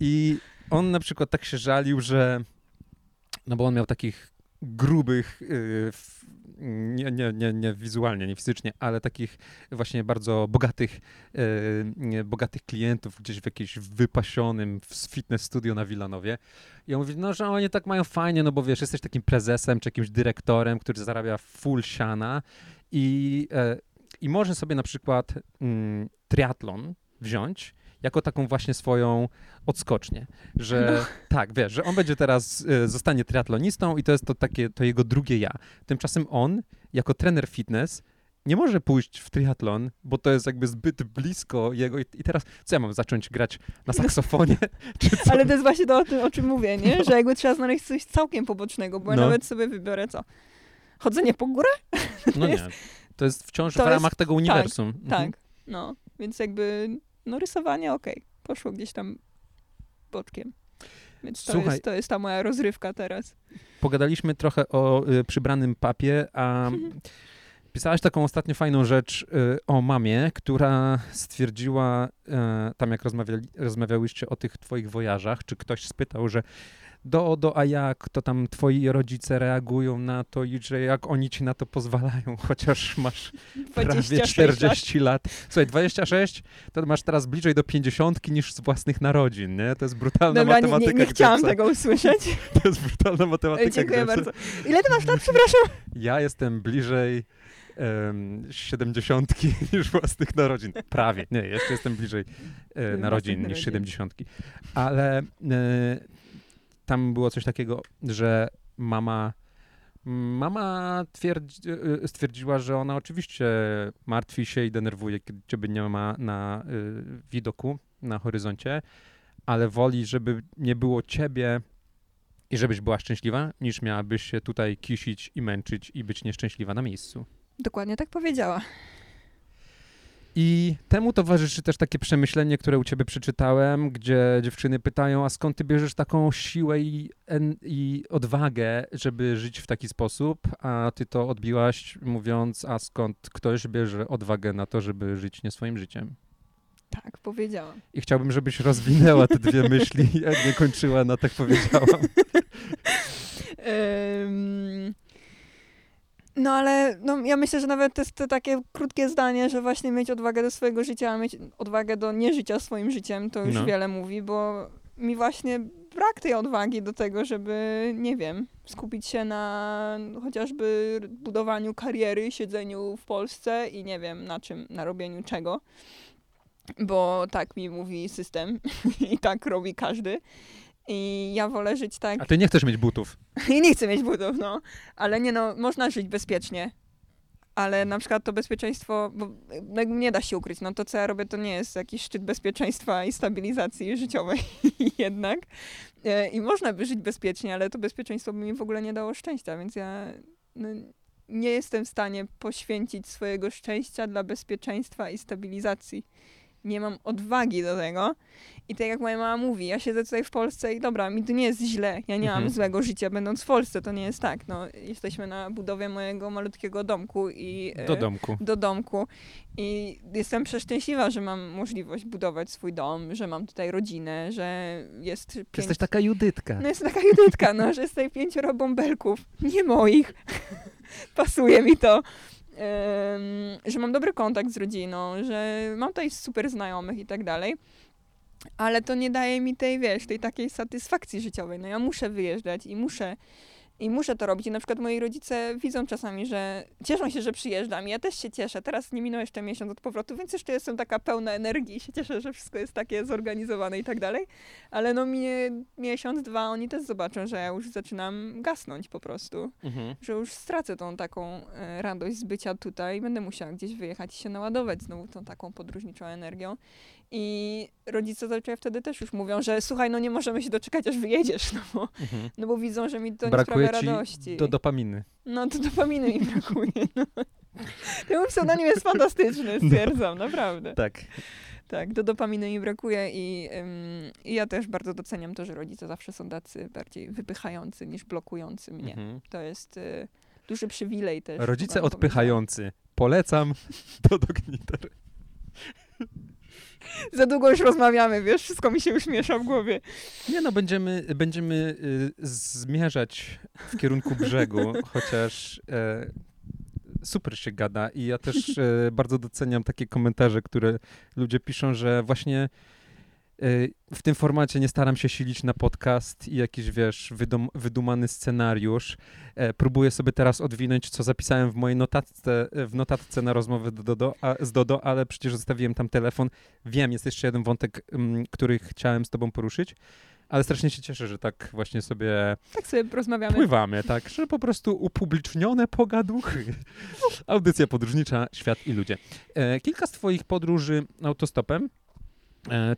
I on na przykład tak się żalił, że no bo on miał takich grubych, y, nie, nie, nie, nie wizualnie, nie fizycznie, ale takich właśnie bardzo bogatych, y, bogatych klientów gdzieś w jakimś wypasionym fitness studio na Wilanowie. I on mówi, no, że oni tak mają fajnie, no bo wiesz, jesteś takim prezesem czy jakimś dyrektorem, który zarabia full siana i, e, i może sobie na przykład mm, triatlon wziąć jako taką właśnie swoją odskocznię, że tak, wiesz, że on będzie teraz, e, zostanie triatlonistą i to jest to takie, to jego drugie ja. Tymczasem on, jako trener fitness, nie może pójść w triatlon, bo to jest jakby zbyt blisko jego i, teraz co ja mam zacząć grać na saksofonie? <laughs> Ale to jest właśnie to, o, tym, o czym mówię, nie? Że jakby trzeba znaleźć coś całkiem pobocznego, bo ja No. nawet sobie wybiorę co? Chodzenie po górę? <laughs> No jest- nie, to jest wciąż w jest- ramach tego uniwersum. Mhm. Tak, no. Więc jakby, no rysowanie okej. Poszło gdzieś tam boczkiem. Więc to Słuchaj. jest, to jest ta moja rozrywka teraz. Pogadaliśmy trochę o y, przybranym papie, a <laughs> pisałaś taką ostatnio fajną rzecz y, o mamie, która stwierdziła, y, tam jak rozmawiali, rozmawiałyście o tych twoich wojażach, czy ktoś spytał, że do, do, a jak to tam twoi rodzice reagują na to i że jak oni ci na to pozwalają, <laughs> chociaż masz prawie 26 40 lat. Słuchaj, 26, to masz teraz bliżej do 50 niż z własnych narodzin, nie? To jest brutalna Dobra, nie, nie, matematyka. nie chciałam tego usłyszeć. <laughs> To jest brutalna matematyka. Dziękuję bardzo. Ile ty masz lat, przepraszam? Ja jestem bliżej em, siedemdziesiątki <laughs> niż własnych narodzin. Prawie. Nie, jeszcze jestem bliżej e, narodzin niż siedemdziesiątki. Ale e, tam było coś takiego, że mama Mama twierdzi, e, stwierdziła, że ona oczywiście martwi się i denerwuje, kiedy ciebie nie ma na y, widoku, na horyzoncie, ale woli, żeby nie było ciebie i żebyś była szczęśliwa, niż miałabyś się tutaj kisić i męczyć i być nieszczęśliwa na miejscu. Dokładnie tak powiedziała. I temu towarzyszy też takie przemyślenie, które u ciebie przeczytałem, gdzie dziewczyny pytają, a skąd ty bierzesz taką siłę i, i odwagę, żeby żyć w taki sposób, a ty to odbiłaś mówiąc, a skąd ktoś bierze odwagę na to, żeby żyć nie swoim życiem. Tak, powiedziałam. I chciałbym, żebyś rozwinęła te dwie <laughs> myśli, jak nie kończyła na tak powiedziałam. Ym, No ale no, ja myślę, że nawet to jest to takie krótkie zdanie, że właśnie mieć odwagę do swojego życia, a mieć odwagę do nieżycia swoim życiem, to już No. wiele mówi, bo mi właśnie brak tej odwagi do tego, żeby, nie wiem, skupić się na chociażby budowaniu kariery, siedzeniu w Polsce i nie wiem na czym, na robieniu czego. Bo tak mi mówi system <laughs> i tak robi każdy. I ja wolę żyć tak. A ty nie chcesz mieć butów. <laughs> I nie chcę mieć butów, no. Ale nie no, można żyć bezpiecznie. Ale na przykład to bezpieczeństwo, bo no, nie da się ukryć, no to co ja robię to nie jest jakiś szczyt bezpieczeństwa i stabilizacji życiowej <laughs> jednak. E, I można by żyć bezpiecznie, ale to bezpieczeństwo by mi w ogóle nie dało szczęścia, więc ja no, nie jestem w stanie poświęcić swojego szczęścia dla bezpieczeństwa i stabilizacji. Nie mam odwagi do tego. I tak jak moja mama mówi, ja siedzę tutaj w Polsce i dobra, mi tu nie jest źle. Ja nie mam Mhm. złego życia będąc w Polsce, to nie jest tak. No, jesteśmy na budowie mojego malutkiego domku i e, Do domku. do domku i jestem przeszczęśliwa, że mam możliwość budować swój dom, że mam tutaj rodzinę, że jest pięć... jesteś taka Judytka. No jest taka judytka, no, że jest tutaj pięcioro bąbelków, nie moich. <laughs> Pasuje mi to. Że mam dobry kontakt z rodziną, że mam tutaj super znajomych i tak dalej. Ale to nie daje mi tej, wiesz, tej takiej satysfakcji życiowej. No ja muszę wyjeżdżać i muszę i muszę to robić. I na przykład moi rodzice widzą czasami, że cieszą się, że przyjeżdżam. I ja też się cieszę. Teraz nie minął jeszcze miesiąc od powrotu, więc jeszcze jestem taka pełna energii i się cieszę, że wszystko jest takie zorganizowane i tak dalej. Ale no minie miesiąc, dwa, oni też zobaczą, że ja już zaczynam gasnąć po prostu. Mhm. Że już stracę tą taką e, radość z bycia tutaj. Będę musiała gdzieś wyjechać i się naładować znowu tą taką podróżniczą energią. I rodzice zazwyczaj wtedy też już mówią, że słuchaj, no nie możemy się doczekać, aż wyjedziesz, no bo, Mhm. no bo widzą, że mi to Brakuje nie sprawia ci radości. do dopaminy. No to dopaminy mi brakuje. No. <laughs> Ten pseudonim jest fantastyczny, <laughs> stwierdzam, naprawdę. Tak. Tak, do dopaminy mi brakuje i, ym, i ja też bardzo doceniam to, że rodzice zawsze są tacy bardziej wypychający niż blokujący mnie. Mhm. To jest y, duży przywilej też. Rodzice odpychający. Polecam <laughs> do Dogniter. Za długo już rozmawiamy, wiesz, wszystko mi się już miesza w głowie. Nie no, będziemy, będziemy y, zmierzać w kierunku brzegu, <laughs> chociaż e, super się gada i ja też e, bardzo doceniam takie komentarze, które ludzie piszą, że właśnie w tym formacie nie staram się silić na podcast i jakiś, wiesz, wydum, wydumany scenariusz. E, próbuję sobie teraz odwinąć, co zapisałem w mojej notatce, w notatce na rozmowę do Dodo, a, z Dodo, ale przecież zostawiłem tam telefon. Wiem, jest jeszcze jeden wątek, mm, który chciałem z tobą poruszyć, ale strasznie się cieszę, że tak właśnie sobie Tak sobie rozmawiamy. pływamy, tak, że po prostu upublicznione pogaduchy. <laughs> Audycja podróżnicza, świat i ludzie. E, kilka z twoich podróży autostopem e,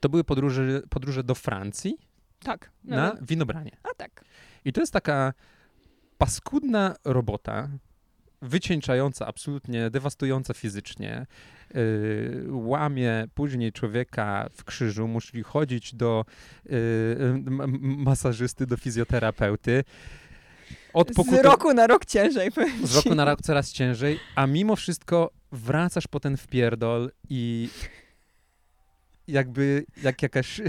to były podróże, podróże do Francji Tak. No, na winobranie. A tak. I to jest taka paskudna robota, wycieńczająca, absolutnie dewastująca fizycznie. Yy, łamie później człowieka w krzyżu, musi chodzić do yy, masażysty, do fizjoterapeuty. Od Z roku na rok ciężej. z roku na rok coraz ciężej, a mimo wszystko wracasz po ten wpierdol i jakby jak jakaś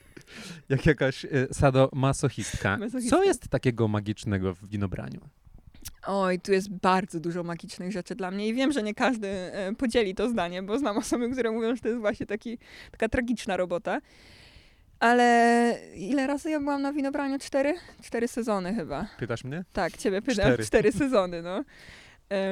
<laughs> jak jakaś e, sadomasochistka. Masochistka. Co jest takiego magicznego w winobraniu? Oj, tu jest bardzo dużo magicznych rzeczy dla mnie i wiem, że nie każdy e, podzieli to zdanie, bo znam osoby, które mówią, że to jest właśnie taki, taka tragiczna robota. Ale ile razy ja byłam na winobraniu? Cztery? Cztery sezony chyba. Pytasz mnie? Tak, ciebie pytam. Cztery. Cztery, sezony, no.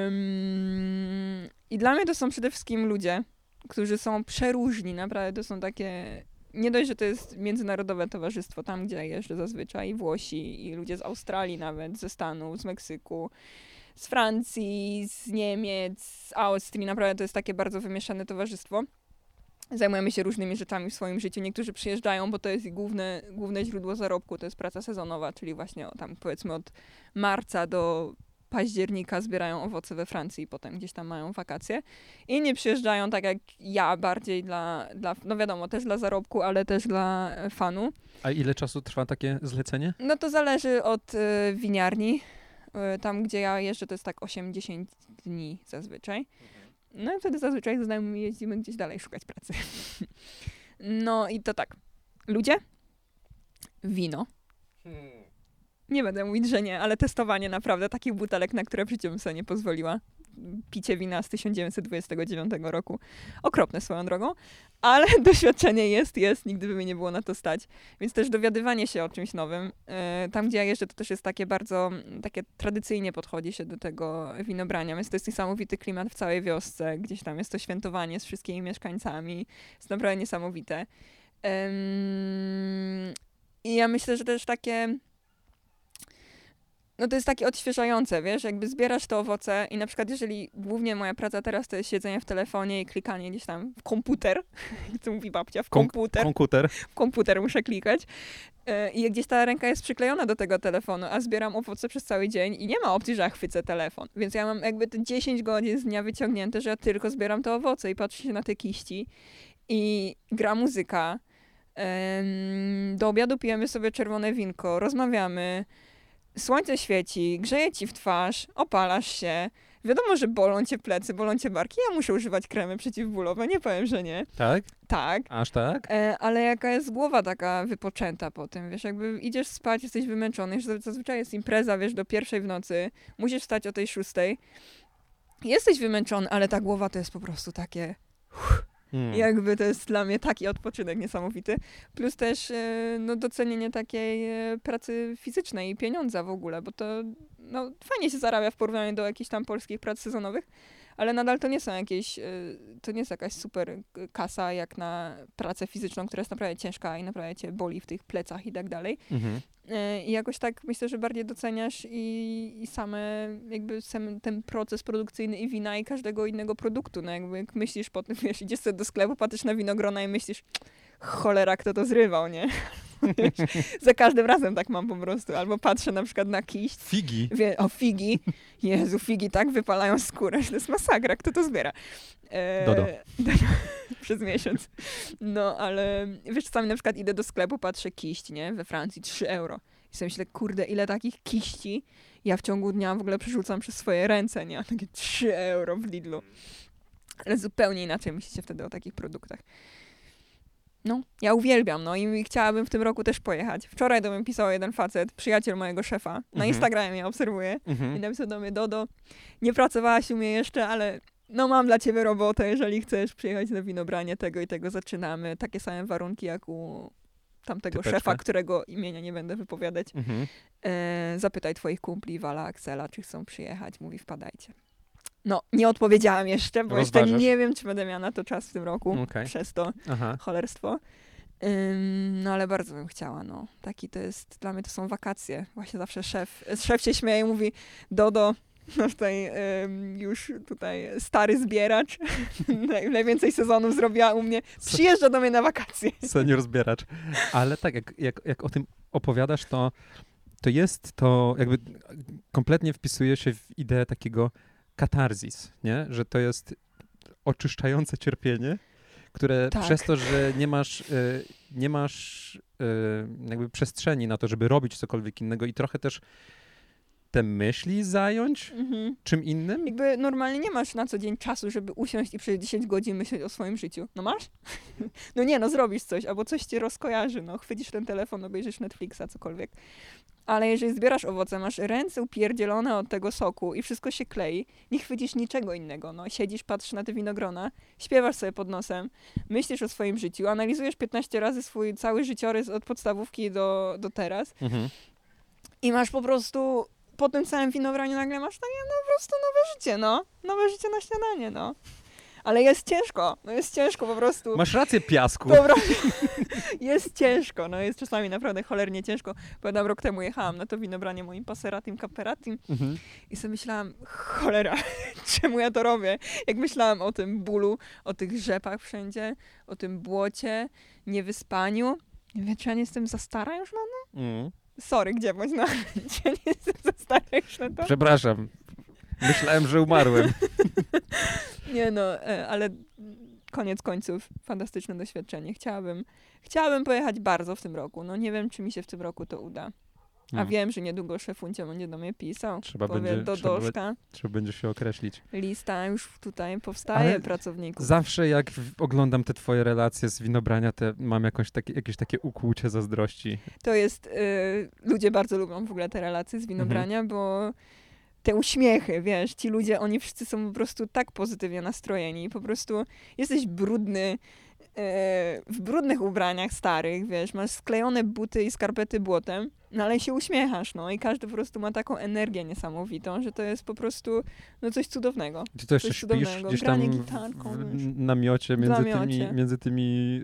Ym, I dla mnie to są przede wszystkim ludzie, którzy są przeróżni, naprawdę to są takie... Nie dość, że to jest międzynarodowe towarzystwo, tam gdzie jeżdżę zazwyczaj, i Włosi, i ludzie z Australii nawet, ze Stanów, z Meksyku, z Francji, z Niemiec, z Austrii, naprawdę to jest takie bardzo wymieszane towarzystwo. Zajmujemy się różnymi rzeczami w swoim życiu. Niektórzy przyjeżdżają, bo to jest główne, główne źródło zarobku, to jest praca sezonowa, czyli właśnie o, tam powiedzmy od marca do października zbierają owoce we Francji i potem gdzieś tam mają wakacje. Inni przyjeżdżają tak jak ja, bardziej dla, dla no wiadomo, też dla zarobku, ale też dla e, fanu. A ile czasu trwa takie zlecenie? No to zależy od y, winiarni. Y, tam, gdzie ja jeżdżę, to jest tak 8-10 dni zazwyczaj. No i wtedy zazwyczaj z znajomymi jeździmy gdzieś dalej szukać pracy. <laughs> no i to tak. Ludzie, wino. Nie będę mówić, że nie, ale testowanie naprawdę takich butelek, na które w życiu bym sobie nie pozwoliła. Picie wina z 1929 roku. Okropne swoją drogą, ale <laughs> doświadczenie jest, jest, nigdy by mnie nie było na to stać. Więc też dowiadywanie się o czymś nowym. E, Tam, gdzie ja jeżdżę, to też jest takie bardzo, takie tradycyjnie podchodzi się do tego winobrania, więc to jest niesamowity klimat w całej wiosce. Gdzieś tam jest to świętowanie z wszystkimi mieszkańcami. Jest naprawdę niesamowite. I ja myślę, że też takie no to jest takie odświeżające, wiesz, jakby zbierasz te owoce i na przykład jeżeli głównie moja praca teraz to jest siedzenie w telefonie i klikanie gdzieś tam w komputer, <laughs> to mówi babcia, w komputer, Komputer. w komputer muszę klikać e, i gdzieś ta ręka jest przyklejona do tego telefonu, a zbieram owoce przez cały dzień i nie ma opcji, że ja chwycę telefon. Więc ja mam jakby te 10 godzin z dnia wyciągnięte, że ja tylko zbieram te owoce i patrzę się na te kiści i gra muzyka. Do obiadu pijemy sobie czerwone winko, rozmawiamy, słońce świeci, grzeje ci w twarz, opalasz się. Wiadomo, że bolą cię plecy, bolą cię barki. Ja muszę używać kremy przeciwbólowe, nie powiem, że nie. Tak? Tak. Aż tak? E, ale jaka jest głowa taka wypoczęta po tym, wiesz, jakby idziesz spać, jesteś wymęczony, już zaz- zazwyczaj jest impreza, wiesz, do pierwszej w nocy, musisz wstać o tej szóstej, jesteś wymęczony, ale ta głowa to jest po prostu takie, Hmm. jakby to jest dla mnie taki odpoczynek niesamowity, plus też e, no, docenienie takiej e, pracy fizycznej i pieniądza w ogóle, bo to no, fajnie się zarabia w porównaniu do jakichś tam polskich prac sezonowych, ale nadal to nie są jakieś, e, to nie jest jakaś super kasa jak na pracę fizyczną, która jest naprawdę ciężka i naprawdę cię boli w tych plecach i tak dalej. Mhm. E, I jakoś tak myślę, że bardziej doceniasz i, i same jakby sam ten proces produkcyjny i wina i każdego innego produktu. No jakby jak myślisz po tym, <laughs> wiesz, idziesz sobie do sklepu, patrzysz na winogrona i myślisz, cholera, kto to zrywał, nie? Za każdym razem tak mam po prostu. Albo patrzę na przykład na kiść, Figi. wie, o figi, Jezu, figi tak wypalają skórę, że to jest masakra, kto to zbiera? E, Dodo. <laughs> Przez miesiąc. No, ale wiesz, czasami na przykład idę do sklepu, patrzę kiść, nie? We Francji 3 euro. I sobie myślę, kurde, ile takich kiści ja w ciągu dnia w ogóle przerzucam przez swoje ręce, nie? Takie 3 euro w Lidlu. Ale zupełnie inaczej myślicie wtedy o takich produktach. No, ja uwielbiam, no i chciałabym w tym roku też pojechać. Wczoraj do mnie pisał jeden facet, przyjaciel mojego szefa. Na Mhm. Instagramie mnie obserwuje. I Mhm. napisał do mnie, Dodo, nie pracowałaś u mnie jeszcze, ale no mam dla ciebie robotę, jeżeli chcesz przyjechać na winobranie tego i tego zaczynamy. Takie same warunki jak u tamtego Typeczka. szefa, którego imienia nie będę wypowiadać. Mhm. E, zapytaj twoich kumpli, Wala, Axela, czy chcą przyjechać. Mówi, wpadajcie. No, nie odpowiedziałam jeszcze, bo jeszcze Rozważasz? nie wiem, czy będę miała na to czas w tym roku. Okej. Przez to Aha. cholerstwo. Ym, no ale bardzo bym chciała, no. Taki to jest, dla mnie to są wakacje. Właśnie zawsze szef, szef się śmieje i mówi, Dodo, no tutaj ym, już tutaj stary zbieracz, <laughs> naj, najwięcej sezonów zrobiła u mnie, przyjeżdża do mnie na wakacje. Senior zbieracz. Ale tak, jak, jak, jak o tym opowiadasz, to, to jest to jakby kompletnie wpisuje się w ideę takiego katarzis, nie? Że to jest oczyszczające cierpienie, które Tak. przez to, że nie masz, y, nie masz y, jakby przestrzeni na to, żeby robić cokolwiek innego i trochę też te myśli zająć Mhm. czym innym. Jakby normalnie nie masz na co dzień czasu, żeby usiąść i przez 10 godzin myśleć o swoim życiu. No masz? <laughs> No nie, no zrobisz coś, albo coś cię rozkojarzy, no chwycisz ten telefon, obejrzysz Netflixa, cokolwiek. Ale jeżeli zbierasz owoce, masz ręce upierdzielone od tego soku i wszystko się klei, nie chwycisz niczego innego. No, siedzisz, patrzysz na te winogrona, śpiewasz sobie pod nosem, myślisz o swoim życiu, analizujesz 15 razy swój cały życiorys od podstawówki do, do teraz Mhm. i masz po prostu po tym całym winobraniu nagle masz takie, no po prostu nowe życie, no. Nowe życie na śniadanie, no. Ale jest ciężko, no jest ciężko po prostu. Masz rację, piasku. Dobra, <laughs> <laughs> jest ciężko, no jest czasami naprawdę cholernie ciężko. Pamiętam, rok temu jechałam na to winobranie moim Passeratim Caperatim Mhm. i sobie myślałam, cholera, <laughs> czemu ja to robię? Jak myślałam o tym bólu, o tych rzepach wszędzie, o tym błocie, niewyspaniu. Nie wiem, czy ja nie jestem za stara już na to? Mm. Sorry, gdzie bądź, no. Ja nie jestem za stara już na to? Przepraszam. Myślałem, że umarłem. <laughs> Nie no, e, ale koniec końców fantastyczne doświadczenie. Chciałabym, chciałabym pojechać bardzo w tym roku. No nie wiem, czy mi się w tym roku to uda. A Mm. wiem, że niedługo szefuncie będzie do mnie pisał. Trzeba Powie będzie- do trzeba doszka. Trzeba będzie się określić. Lista już tutaj powstaje Ale pracowników. Zawsze jak oglądam te twoje relacje z winobrania, to mam takie, jakieś takie ukłucie zazdrości. To jest, y, ludzie bardzo lubią w ogóle te relacje z winobrania, bo te uśmiechy, wiesz, ci ludzie, oni wszyscy są po prostu tak pozytywnie nastrojeni. Po prostu jesteś brudny, e, w brudnych ubraniach starych, wiesz, masz sklejone buty i skarpety błotem, no ale się uśmiechasz, no i każdy po prostu ma taką energię niesamowitą, że to jest po prostu, no coś cudownego. Gdzie to jeszcze Coś śpisz? cudownego. Gdzieś Granie tam gitarką, w namiocie między namiocie. tymi, między tymi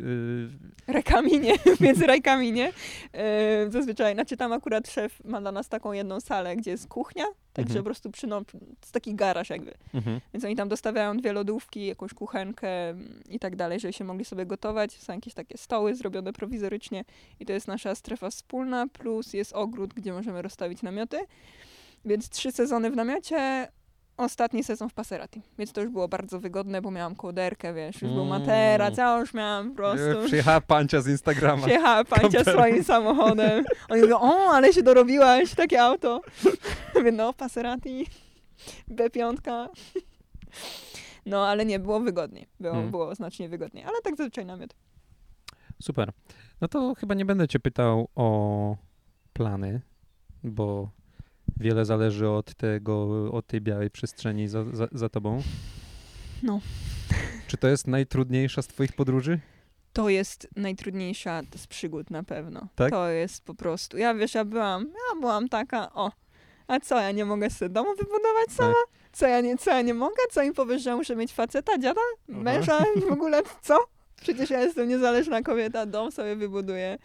y, Rekami, nie? <laughs> Między <laughs> rajkami, nie? E, zazwyczaj, znaczy tam akurat szef ma dla nas taką jedną salę, gdzie jest kuchnia, także Mhm. po prostu przy, no, jest taki garaż jakby. mhm. Więc oni tam dostawiają dwie lodówki, jakąś kuchenkę mm, i tak dalej, żeby się mogli sobie gotować. Są jakieś takie stoły zrobione prowizorycznie i to jest nasza strefa wspólna, plus jest ogród, gdzie możemy rozstawić namioty. Więc trzy sezony w namiocie, ostatni sezon w Passerati. Więc to już było bardzo wygodne, bo miałam kołderkę, wiesz, już był Mm. materac, ja już miałam po prostu... Y, Przyjechała pancia z Instagrama. Przyjechała pancia Kamperem. swoim samochodem. Oni mówią, o, ale się dorobiłaś, takie auto. <laughs> Mówię, no, Passerati, B5. No, ale nie, było wygodniej. Było, Mm. było znacznie wygodniej. Ale tak zazwyczaj namiot. Super. No to chyba nie będę cię pytał o plany, bo wiele zależy od tego, od tej białej przestrzeni za, za, za tobą. No. Czy to jest najtrudniejsza z twoich podróży? To jest najtrudniejsza z przygód na pewno. Tak? To jest po prostu. Ja wiesz, ja byłam, ja byłam taka, o, a co, ja nie mogę sobie domu wybudować sama? Co ja nie, co ja nie mogę? Co im powiesz, że muszę mieć faceta, dziada, męża w ogóle co? Przecież ja jestem niezależna kobieta, dom sobie wybuduję,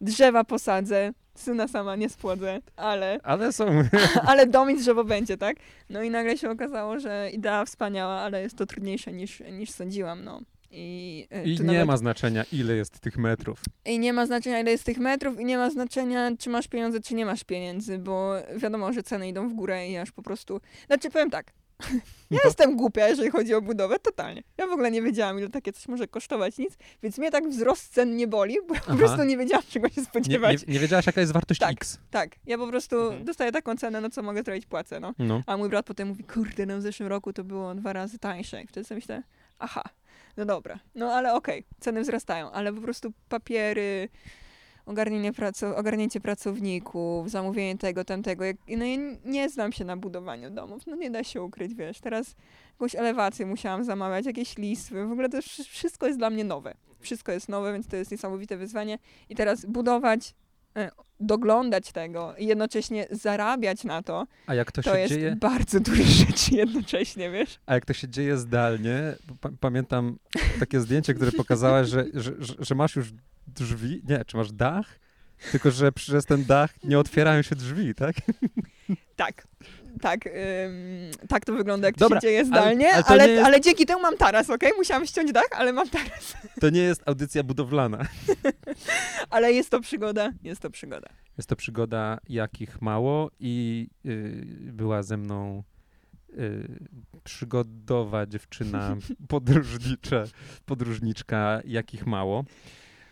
drzewa posadzę, syna sama nie spłodzę, ale, Ale są. <laughs> ale dom i drzewo będzie, tak? No i nagle się okazało, że idea wspaniała, ale jest to trudniejsze niż, niż sądziłam, no. I, e, I nie nawet- ma znaczenia, ile jest tych metrów. i nie ma znaczenia, ile jest tych metrów, i nie ma znaczenia, czy masz pieniądze, czy nie masz pieniędzy, bo wiadomo, że ceny idą w górę i aż po prostu. Znaczy, powiem tak. <laughs> Ja jestem głupia, jeżeli chodzi o budowę, totalnie. Ja w ogóle nie wiedziałam, ile takie coś może kosztować, nic, więc mnie tak wzrost cen nie boli, bo ja po prostu nie wiedziałam, czego się Nie, spodziewać. nie, nie wiedziałaś, jaka jest wartość Tak. X. Tak, ja po prostu Mhm. dostaję taką cenę, no co mogę zrobić, płacę, no. No. A mój brat potem mówi, kurde, no w zeszłym roku to było dwa razy tańsze. I wtedy sobie myślę, aha, no dobra, no ale okej, ceny wzrastają, ale po prostu papiery, ogarnienie praco- ogarnięcie pracowników, zamówienie tego, tamtego. Jak, no ja nie znam się na budowaniu domów, no nie da się ukryć, wiesz. Teraz jakąś elewację musiałam zamawiać, jakieś listwy, w ogóle to wszy- wszystko jest dla mnie nowe. Wszystko jest nowe, więc to jest niesamowite wyzwanie. I teraz budować, doglądać tego i jednocześnie zarabiać na to, A jak to, to się jest dzieje? bardzo <laughs> dużo rzeczy jednocześnie, wiesz? A jak to się dzieje zdalnie, pa- pamiętam takie zdjęcie, które pokazałaś, że, że, że masz już drzwi, nie, czy masz dach, tylko że przez ten dach nie otwierają się drzwi, tak? Tak. Tak, ym, tak to wygląda, jak Dobra, to się dzieje ale- zdalnie, ale ale, ale, jest- dzięki temu mam taras, okej? Musiałam ściąć dach, ale mam taras. To nie jest audycja budowlana. <laughs> Ale jest to przygoda, jest to przygoda. Jest to przygoda jakich mało i y, była ze mną y, przygodowa dziewczyna <laughs> podróżnicza, podróżniczka jakich mało.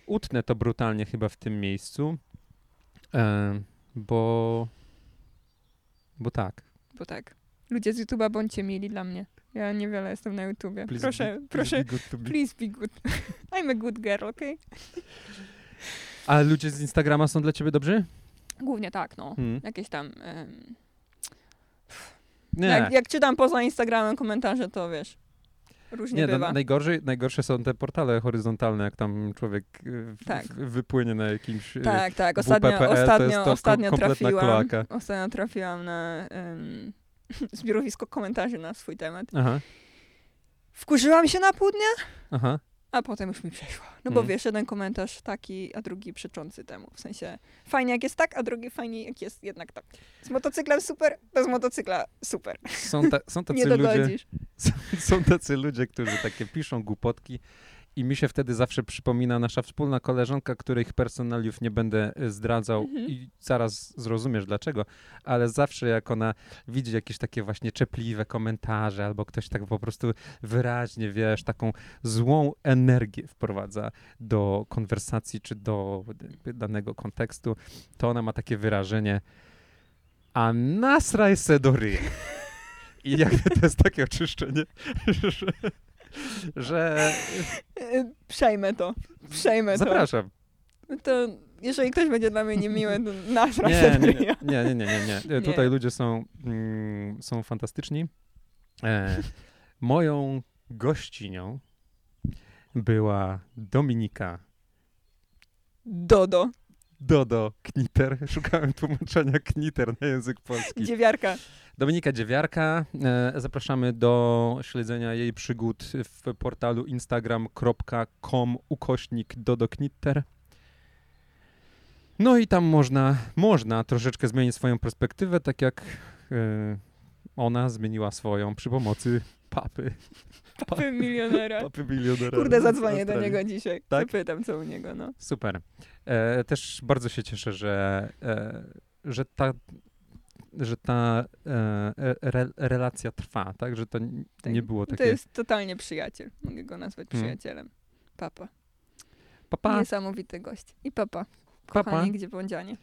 Utnę to brutalnie chyba w tym miejscu, e, bo, bo tak. Bo tak. Ludzie z YouTube'a bądźcie mieli dla mnie. Ja niewiele jestem na YouTubie. Please proszę, be- please proszę, be good to be. please be good. <laughs> I'm a good girl, okej? A ludzie z Instagrama są dla ciebie dobrzy? Głównie tak, no. Hmm. Jakieś tam... Nie. jak, jak czytam poza Instagramem komentarze, to wiesz. Różnie Nie, no, bywa. najgorzej, najgorsze są te portale horyzontalne, jak tam człowiek y, Tak. wypłynie na jakimś... y, Tak, tak. Ostatnio, WP.pl ostatnio, to ostatnio kom- trafiłam. kloaka. Ostatnio trafiłam na um, <laughs> zbiorowisko komentarzy na swój temat. Aha, Wkurzyłam się na pół dnia, aha. A potem już mi przeszło. No bo Mm. wiesz, jeden komentarz taki, a drugi przeczący temu. W sensie fajnie jak jest tak, a drugi fajnie jak jest jednak tak. Z motocyklem super, bez motocykla super. Są, ta, są <laughs> tacy Nie ludzie, są, <laughs> są tacy ludzie, którzy takie piszą głupotki i mi się wtedy zawsze przypomina nasza wspólna koleżanka, których personaliów nie będę y, zdradzał Mhm. i zaraz zrozumiesz dlaczego, ale zawsze jak ona widzi jakieś takie właśnie czepliwe komentarze albo ktoś tak po prostu wyraźnie, wiesz, taką złą energię wprowadza do konwersacji czy do danego kontekstu, to ona ma takie wyrażenie a nasraj se do ryja. I jakby to jest takie oczyszczenie, <laughs> że, że Y, Przejmę to. Przejmę zapraszam. to. To jeżeli ktoś będzie dla mnie niemiły, to nasra Nie, nie, nie, nie, nie, nie, nie, nie. Nie. Tutaj ludzie są, mm, są fantastyczni. E, moją gościnią była Dominika Dodo. Dodo Kniter. <laughs> Szukałem tłumaczenia Kniter na język polski. Dziewiarka. Dominika Dziewiarka. E, zapraszamy do śledzenia jej przygód w portalu instagram.com ukośnik dodoknitter. No i tam można, można troszeczkę zmienić swoją perspektywę, tak jak e, ona zmieniła swoją przy pomocy papy. Papy milionera. Papy milionera. Kurde, zadzwonię do niego dzisiaj. Tak? Zapytam, co u niego, no. Super. E, też bardzo się cieszę, że, e, że ta, że ta e, re, relacja trwa, tak? Że to Tak. nie było To takie jest totalnie przyjaciel. Mogę go nazwać Mm. przyjacielem. Papa. papa. Niesamowity gość. I papa. Papa. Kochanie, gdzie błądzianie.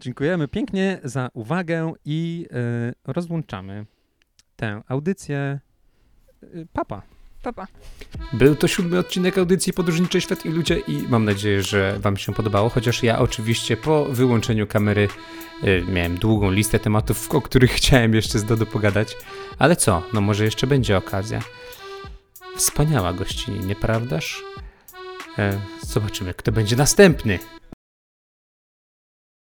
Dziękujemy pięknie za uwagę i e, rozłączamy tę audycję. E, papa. Papa. Był to siódmy odcinek audycji Podróżniczej Świat i Ludzie i mam nadzieję, że Wam się podobało, chociaż ja oczywiście po wyłączeniu kamery y, miałem długą listę tematów, o których <laughs> chciałem jeszcze z Dodo pogadać, ale co, no może jeszcze będzie okazja. Wspaniała gościni, nieprawdaż? E, zobaczymy, kto będzie następny.